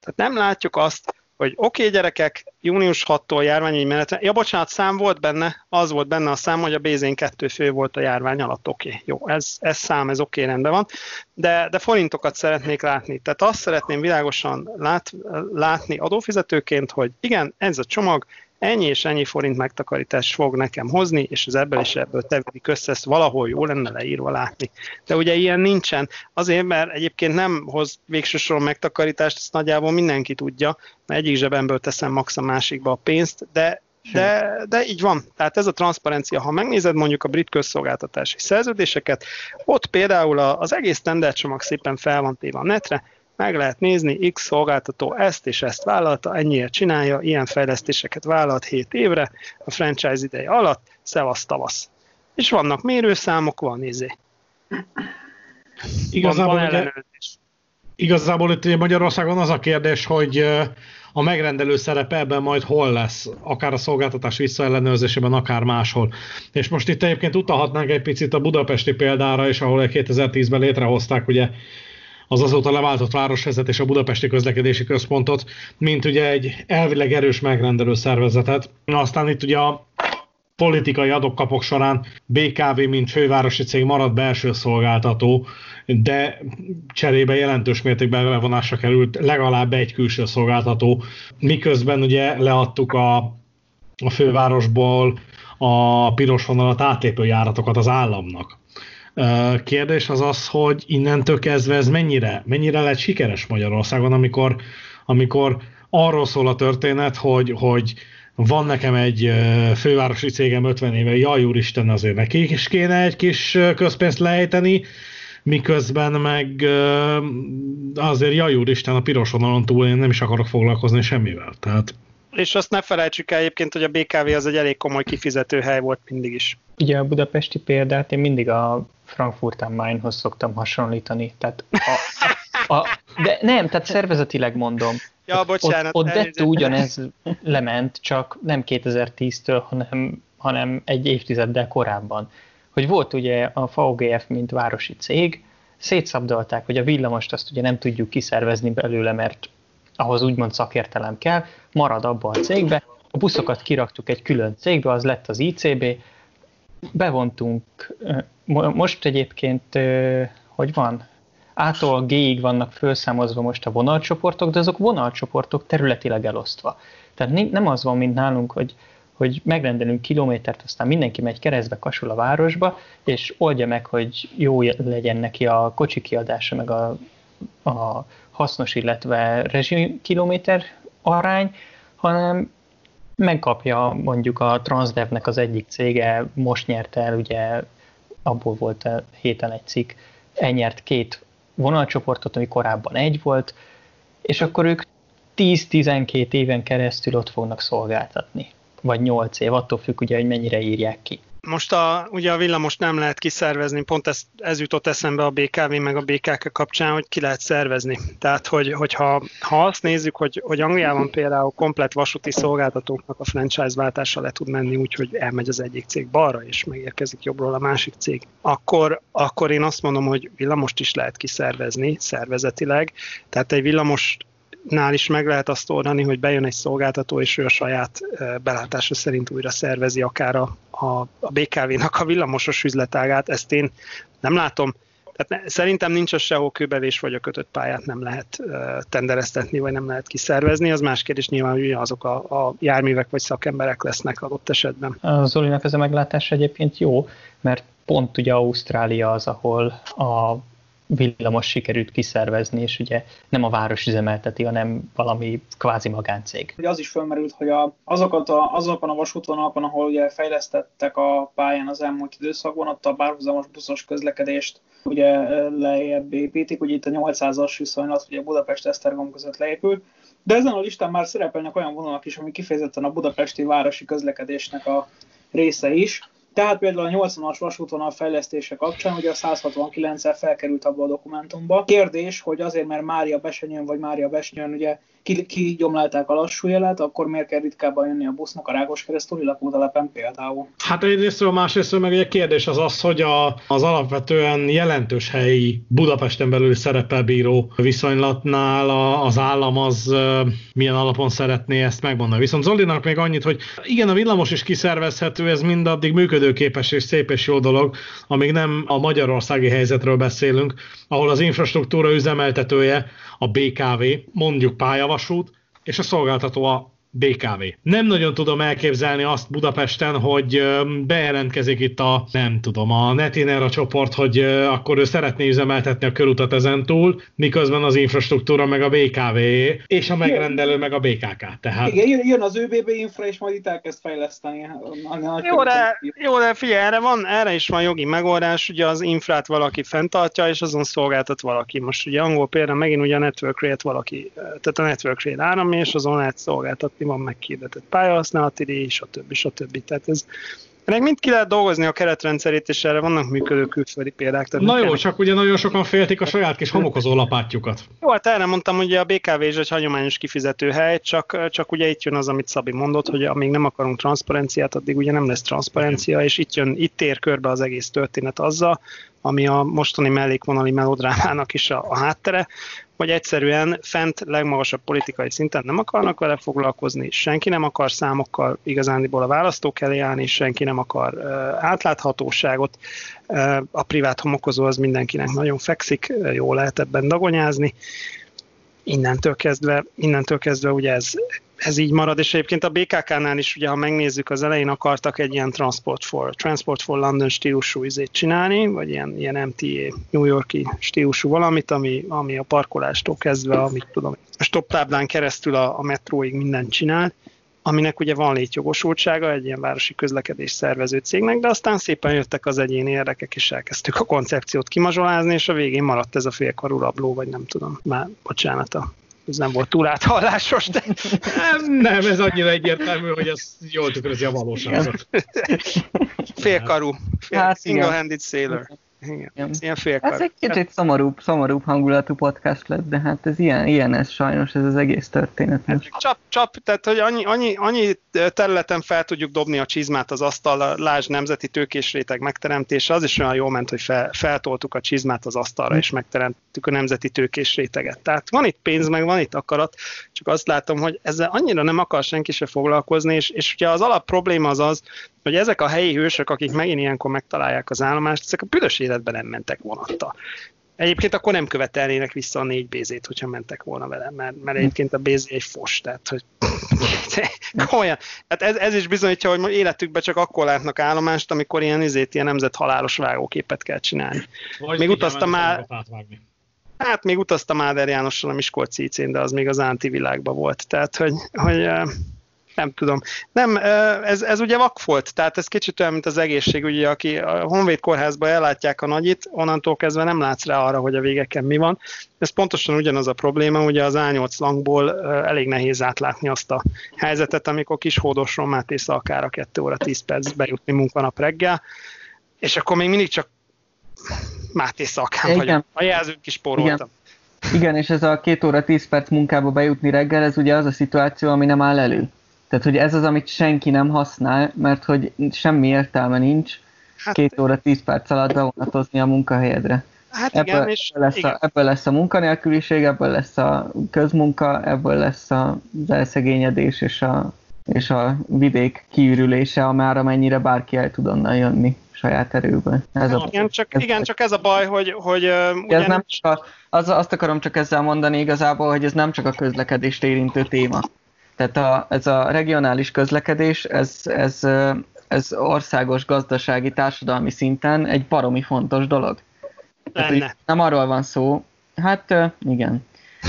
Speaker 6: Tehát nem látjuk azt, hogy oké okay, gyerekek, június 6-tól járványügyi menetre, ja bocsánat, szám volt benne, az volt benne a szám, hogy a Bézén 2 fő volt a járvány alatt, oké, okay, jó, ez, ez szám, ez oké, okay, rendben van, de, de forintokat szeretnék látni. Tehát azt szeretném világosan lát, látni adófizetőként, hogy igen, ez a csomag, ennyi és ennyi forint megtakarítás fog nekem hozni, és az ebből és ebből tevődik össze, ezt valahol jó lenne leírva látni. De ugye ilyen nincsen, azért, mert egyébként nem hoz végső soron megtakarítást, ezt nagyjából mindenki tudja, mert egyik zsebemből teszem max a másikba a pénzt, de de, de így van. Tehát ez a transzparencia, ha megnézed mondjuk a brit közszolgáltatási szerződéseket, ott például az egész tendercsomag szépen fel van téve a netre, meg lehet nézni, X szolgáltató ezt és ezt vállalta, ennyiért csinálja, ilyen fejlesztéseket vállalt 7 évre a franchise ideje alatt, szevasz tavasz. És vannak mérőszámok, van nézé.
Speaker 3: Igazából, van, van igazából itt Magyarországon az a kérdés, hogy a megrendelő szerepe ebben majd hol lesz, akár a szolgáltatás visszaellenőrzésében, akár máshol. És most itt egyébként utalhatnánk egy picit a budapesti példára is, ahol 2010-ben létrehozták ugye az azóta leváltott városvezetés a Budapesti Közlekedési Központot, mint ugye egy elvileg erős megrendelő szervezetet. Aztán itt ugye a politikai adokkapok során BKV, mint fővárosi cég marad belső szolgáltató, de cserébe jelentős mértékben levonásra került legalább egy külső szolgáltató, miközben ugye leadtuk a, a fővárosból a piros vonalat átlépő járatokat az államnak. Kérdés az az, hogy innentől kezdve ez mennyire, mennyire lett sikeres Magyarországon, amikor, amikor arról szól a történet, hogy, hogy van nekem egy fővárosi cégem 50 éve, jaj úristen, azért neki is kéne egy kis közpénzt lejteni, miközben meg azért jaj úristen, a piros vonalon túl én nem is akarok foglalkozni semmivel. Tehát
Speaker 6: és azt ne felejtsük el egyébként, hogy a BKV az egy elég komoly kifizető hely volt mindig is.
Speaker 1: Ugye a budapesti példát én mindig a Frankfurt am Mainhoz szoktam hasonlítani. Tehát a, a, a, de nem, tehát szervezetileg mondom.
Speaker 6: Ja, bocsánat.
Speaker 1: Ott, ott dettó ugyanez lement, csak nem 2010-től, hanem, hanem egy évtizeddel korábban. Hogy volt ugye a VGF, mint városi cég, szétszabdalták, hogy a villamost azt ugye nem tudjuk kiszervezni belőle, mert ahhoz úgymond szakértelem kell, marad abba a cégbe, a buszokat kiraktuk egy külön cégbe, az lett az ICB, bevontunk, most egyébként, hogy van, ától G-ig vannak felszámozva most a vonalcsoportok, de azok vonalcsoportok területileg elosztva. Tehát nem az van, mint nálunk, hogy, hogy megrendelünk kilométert, aztán mindenki megy keresztbe, kasul a városba, és oldja meg, hogy jó legyen neki a kocsi kiadása, meg a, a hasznos, illetve rezsikilométer arány, hanem megkapja mondjuk a Transdevnek az egyik cége, most nyerte el, ugye abból volt a héten egy cikk, elnyert két vonalcsoportot, ami korábban egy volt, és akkor ők 10-12 éven keresztül ott fognak szolgáltatni. Vagy 8 év, attól függ ugye, hogy mennyire írják ki.
Speaker 6: Most a, ugye a villamos nem lehet kiszervezni, pont ez, ez jutott eszembe a BKV meg a BKK kapcsán, hogy ki lehet szervezni. Tehát, hogy, hogyha ha azt nézzük, hogy, hogy Angliában például komplet vasúti szolgáltatóknak a franchise váltása le tud menni úgy, hogy elmegy az egyik cég balra, és megérkezik jobbról a másik cég, akkor, akkor én azt mondom, hogy villamost is lehet kiszervezni szervezetileg. Tehát egy villamos nál is meg lehet azt oldani, hogy bejön egy szolgáltató, és ő a saját belátása szerint újra szervezi akár a, a, a BKV-nak a villamosos üzletágát. Ezt én nem látom. Tehát szerintem nincs az sehol kőbevés, vagy a kötött pályát nem lehet uh, tendereztetni, vagy nem lehet kiszervezni. Az más kérdés nyilván, hogy azok a, a járművek vagy szakemberek lesznek adott esetben.
Speaker 1: Zolinak ez a meglátás egyébként jó, mert pont ugye Ausztrália az, ahol a villamos sikerült kiszervezni, és ugye nem a város üzemelteti, hanem valami kvázi magáncég.
Speaker 4: Az is felmerült, hogy a, azokat a, azokon a vasútvonalakon, ahol ugye fejlesztettek a pályán az elmúlt időszakban, ott a bárhuzamos buszos közlekedést ugye lejjebb építik, ugye itt a 800-as viszonylat ugye Budapest-Esztergom között leépült, de ezen a listán már szerepelnek olyan vonalak is, ami kifejezetten a budapesti városi közlekedésnek a része is, Tehát például a 80-as vasútvonal fejlesztése kapcsán ugye a 169-el felkerült abba a dokumentumba. Kérdés, hogy azért, mert Mária Besenyőn vagy Mária Besnyőn ugye kigyomlálták a lassú jelet, akkor miért kell ritkábban jönni a busznak a Rákos keresztúri lakótelepen például?
Speaker 3: Hát egyrésztről, másrésztről meg egy kérdés az az, hogy a, az alapvetően jelentős helyi Budapesten belül szerepel bíró viszonylatnál a, az állam az milyen alapon szeretné ezt megmondani. Viszont Zolinak még annyit, hogy igen, a villamos is kiszervezhető, ez mindaddig működőképes és szép és jó dolog, amíg nem a magyarországi helyzetről beszélünk, ahol az infrastruktúra üzemeltetője a BKV, mondjuk pályavasút, és a szolgáltató a BKV. Nem nagyon tudom elképzelni azt Budapesten, hogy bejelentkezik itt a, nem tudom, a Netinera csoport, hogy akkor ő szeretné üzemeltetni a körutat ezen túl, miközben az infrastruktúra meg a BKV, és a megrendelő meg a BKK. Tehát...
Speaker 4: Igen, jön az ÖBB infra, és majd itt elkezd fejleszteni.
Speaker 6: jó, de, jó, de figyelj, erre, van, erre is van jogi megoldás, ugye az infrát valaki fenntartja, és azon szolgáltat valaki. Most ugye angol példa megint ugye a network rate valaki, tehát a network rate áram, és azon lehet szolgáltatni van meghirdetett pályahasználati díj, stb. stb. Tehát ez, ennek mind ki lehet dolgozni a keretrendszerét, és erre vannak működő külföldi példák.
Speaker 3: Tehát Na jó, kell... csak ugye nagyon sokan féltik a saját kis homokozó lapátjukat.
Speaker 6: Jó, hát erre mondtam, hogy a BKV is egy hagyományos kifizető hely, csak, csak ugye itt jön az, amit Szabi mondott, hogy amíg nem akarunk transzparenciát, addig ugye nem lesz transzparencia, és itt jön, itt tér körbe az egész történet azzal, ami a mostani mellékvonali melodrámának is a, a háttere, vagy egyszerűen fent legmagasabb politikai szinten nem akarnak vele foglalkozni, senki nem akar számokkal igazándiból a választók elé állni, senki nem akar uh, átláthatóságot, a privát homokozó az mindenkinek nagyon fekszik, jó lehet ebben dagonyázni, innentől kezdve, innentől kezdve ugye ez, ez így marad, és egyébként a BKK-nál is, ugye, ha megnézzük, az elején akartak egy ilyen Transport for, Transport for London stílusú izét csinálni, vagy ilyen, ilyen MTA New Yorki stílusú valamit, ami, ami a parkolástól kezdve, amit tudom, a stop táblán keresztül a, a metróig mindent csinál, aminek ugye van létjogosultsága egy ilyen városi közlekedés szervező cégnek, de aztán szépen jöttek az egyéni érdekek, és elkezdtük a koncepciót kimazsolázni, és a végén maradt ez a félkarú rabló, vagy nem tudom, már bocsánat a ez nem volt túl áthallásos, de...
Speaker 3: Nem, nem, ez annyira egyértelmű, hogy ez jól tükrözi a valóságot.
Speaker 6: Félkarú, fél, hát, single-handed sailor. Igen. Ilyen
Speaker 5: Ez egy kicsit szomorúbb, szomorúbb hangulatú podcast lett, de hát ez ilyen, ilyen ez sajnos, ez az egész történet. Hát,
Speaker 6: csap, csap, tehát hogy annyi, annyi, annyi területen fel tudjuk dobni a csizmát az asztal, lásd nemzeti tőkésréteg megteremtése, az is olyan jól ment, hogy fel, feltoltuk a csizmát az asztalra, és megteremtük a nemzeti tőkésréteget. Tehát van itt pénz, meg van itt akarat, csak azt látom, hogy ezzel annyira nem akar senki se foglalkozni, és, és ugye az alap probléma az az, hogy ezek a helyi hősök, akik megint ilyenkor megtalálják az állomást, ezek a büdös életben nem mentek vonattal. Egyébként akkor nem követelnének vissza a négy bézét, hogyha mentek volna vele, mert, mert egyébként a bézé egy fos, tehát hogy komolyan. Hát ez, ez, is bizonyítja, hogy életükben csak akkor látnak állomást, amikor ilyen izét, ilyen nemzet halálos vágóképet kell csinálni. Vagy még utaztam már... Hát még utaztam Áder Jánossal a Miskolci de az még az antivilágban volt. Tehát, hogy, hogy nem tudom. Nem, ez, ez ugye vakfolt, tehát ez kicsit olyan, mint az egészség, ugye, aki a Honvéd kórházba ellátják a nagyit, onnantól kezdve nem látsz rá arra, hogy a végeken mi van. Ez pontosan ugyanaz a probléma, ugye az A8 langból elég nehéz átlátni azt a helyzetet, amikor kis hódosról Máté a 2 óra 10 perc bejutni munkanap reggel, és akkor még mindig csak Máté Szalkán vagyok. A jelzőt is spóroltam.
Speaker 5: Igen. Igen, és ez a két óra 10 perc munkába bejutni reggel, ez ugye az a szituáció, ami nem áll elő. Tehát, hogy ez az, amit senki nem használ, mert hogy semmi értelme nincs hát, két óra, tíz perc alatt bevonatozni a munkahelyedre.
Speaker 6: Hát ebből, igen, és
Speaker 5: lesz
Speaker 6: igen.
Speaker 5: A, ebből lesz a munkanélküliség, ebből lesz a közmunka, ebből lesz az elszegényedés és a, és a vidék kiürülése, amára mennyire bárki el tud onnan jönni saját erőből.
Speaker 6: Ez a, igen, csak, ez, igen, csak ez a baj, hogy, hogy
Speaker 5: ez nem csak a, az, azt akarom csak ezzel mondani igazából, hogy ez nem csak a közlekedést érintő téma. Tehát a, ez a regionális közlekedés, ez, ez, ez országos gazdasági, társadalmi szinten egy baromi fontos dolog. Tehát, nem arról van szó, hát igen.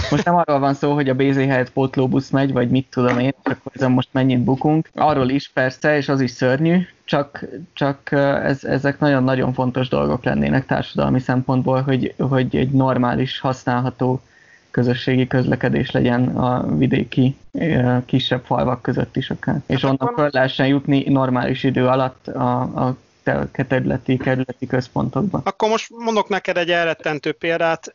Speaker 5: Most nem arról van szó, hogy a BZ helyett pótlóbusz megy, vagy mit tudom én, csak ezen most mennyit bukunk. Arról is persze, és az is szörnyű, csak, csak ez, ezek nagyon-nagyon fontos dolgok lennének társadalmi szempontból, hogy, hogy egy normális, használható közösségi közlekedés legyen a vidéki kisebb falvak között is akár. És hát onnan föl lehessen jutni normális idő alatt a, a területi, kerületi központokban.
Speaker 6: Akkor most mondok neked egy elrettentő példát.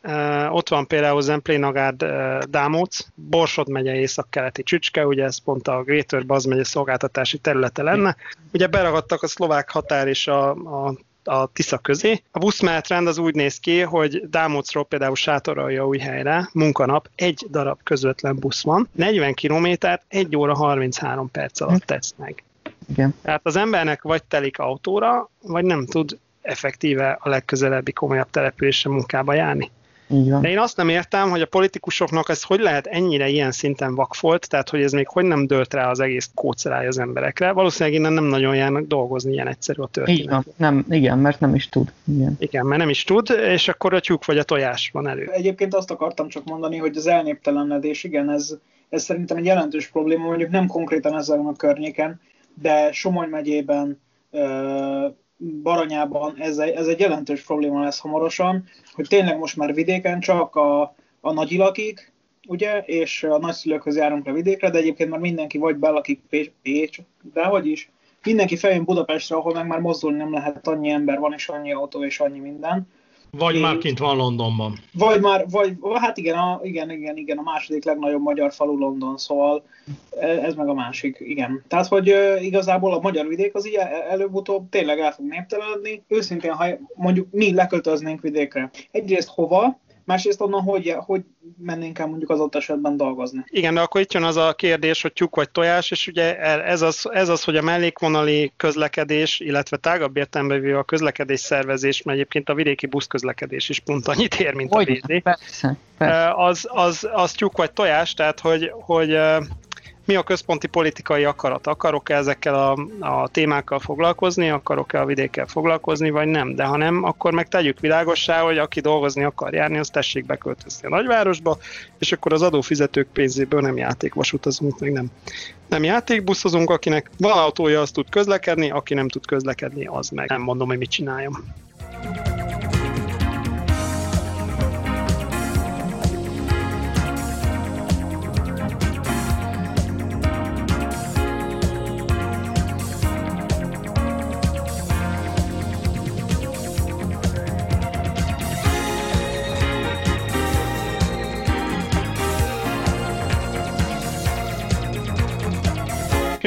Speaker 6: Ott van például Zemplénagárd Dámóc, Borsod megye észak-keleti csücske, ugye ez pont a Greater Baz megye szolgáltatási területe lenne. Ugye beragadtak a szlovák határ és a, a a Tisza közé. A buszmenetrend az úgy néz ki, hogy Dámocról például Sátoralja új helyre, munkanap, egy darab közvetlen busz van, 40 kilométert 1 óra 33 perc alatt tesz meg.
Speaker 5: Igen.
Speaker 6: Tehát az embernek vagy telik autóra, vagy nem tud effektíve a legközelebbi komolyabb településre munkába járni.
Speaker 5: Van.
Speaker 6: De én azt nem értem, hogy a politikusoknak ez hogy lehet ennyire ilyen szinten vakfolt, tehát hogy ez még hogy nem dölt rá az egész kóceráj az emberekre. Valószínűleg innen nem nagyon járnak dolgozni, ilyen egyszerű a történet.
Speaker 5: Van. Nem, igen, mert nem is tud. Igen.
Speaker 6: Igen, mert nem is tud, és akkor a tyúk vagy a tojás van elő.
Speaker 4: Egyébként azt akartam csak mondani, hogy az elnéptelenedés, igen, ez, ez szerintem egy jelentős probléma, mondjuk nem konkrétan ezen a környéken, de Somogy megyében, Baranyában ez egy, ez egy jelentős probléma lesz hamarosan, hogy tényleg most már vidéken csak a, a nagy lakik, ugye, és a nagyszülőkhöz járunk le vidékre, de egyébként már mindenki vagy belakik Pécs, Pécs de hogy is, mindenki feljön Budapestre, ahol meg már mozdulni nem lehet, annyi ember van, és annyi autó, és annyi minden.
Speaker 3: Vagy
Speaker 4: Én-
Speaker 3: már kint van Londonban.
Speaker 4: Vagy már, vagy, hát igen, a, igen, igen, igen, a második legnagyobb magyar falu London, szóval e- ez meg a másik, igen. Tehát, hogy igazából a magyar vidék az így el- előbb-utóbb tényleg el fog néptelenedni. Őszintén, ha mondjuk mi leköltöznénk vidékre, egyrészt hova, másrészt onnan hogy, hogy mennénk el mondjuk az ott esetben dolgozni.
Speaker 6: Igen, de akkor itt jön az a kérdés, hogy tyúk vagy tojás, és ugye ez az, ez az hogy a mellékvonali közlekedés, illetve tágabb értelemben a közlekedés szervezés, mert egyébként a vidéki buszközlekedés is pont annyit ér, mint a
Speaker 5: Hogy?
Speaker 6: VD.
Speaker 5: Persze, persze.
Speaker 6: Ö, az, az, az tyúk vagy tojás, tehát hogy, hogy mi a központi politikai akarat? Akarok-e ezekkel a, a témákkal foglalkozni, akarok-e a vidékkel foglalkozni, vagy nem? De ha nem, akkor meg tegyük világossá, hogy aki dolgozni akar járni, az tessék beköltözni a nagyvárosba, és akkor az adófizetők pénzéből nem játékvas utazunk, meg nem, nem játékbuszozunk, akinek van autója, az tud közlekedni, aki nem tud közlekedni, az meg nem mondom, hogy mit csináljon.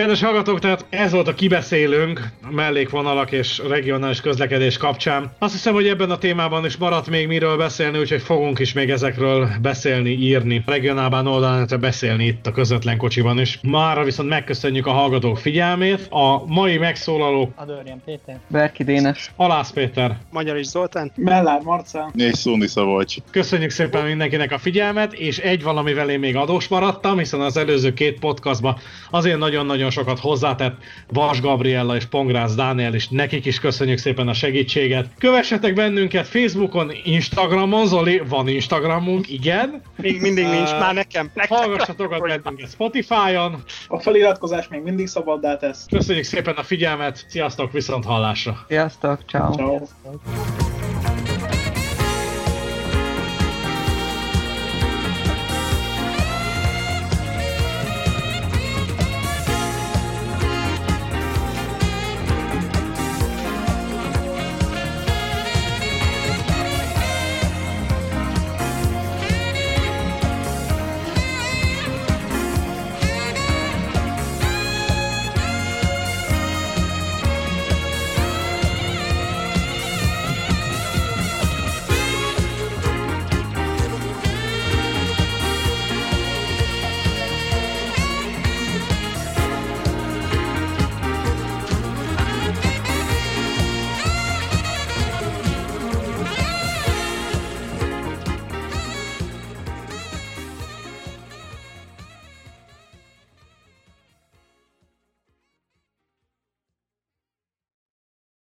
Speaker 3: Kedves hallgatók, tehát ez volt a kibeszélőnk a mellékvonalak és regionális közlekedés kapcsán. Azt hiszem, hogy ebben a témában is maradt még miről beszélni, úgyhogy fogunk is még ezekről beszélni, írni. A regionálban oldalán beszélni itt a közvetlen kocsiban is. Mára viszont megköszönjük a hallgatók figyelmét. A mai megszólalók
Speaker 1: Adorján Péter.
Speaker 5: Berki Dénes.
Speaker 3: Alász Péter.
Speaker 6: Magyar is Zoltán?
Speaker 4: Mellár Marcel.
Speaker 7: És Szóni Szabolcs.
Speaker 3: Köszönjük szépen mindenkinek a figyelmet, és egy valamivel én még adós maradtam, hiszen az előző két podcastban azért nagyon-nagyon sokat hozzátett Vas Gabriella és Pongrász Dániel, és nekik is köszönjük szépen a segítséget. Kövessetek bennünket Facebookon, Instagramon, Zoli, van Instagramunk, igen.
Speaker 6: Még mindig nincs,
Speaker 3: Á,
Speaker 6: már nekem. nekem.
Speaker 3: Hallgassatok a bennünket Spotify-on.
Speaker 4: A feliratkozás még mindig szabaddá tesz.
Speaker 3: Köszönjük szépen a figyelmet, sziasztok, viszont hallásra!
Speaker 5: Sziasztok, ciao.
Speaker 4: Ciao.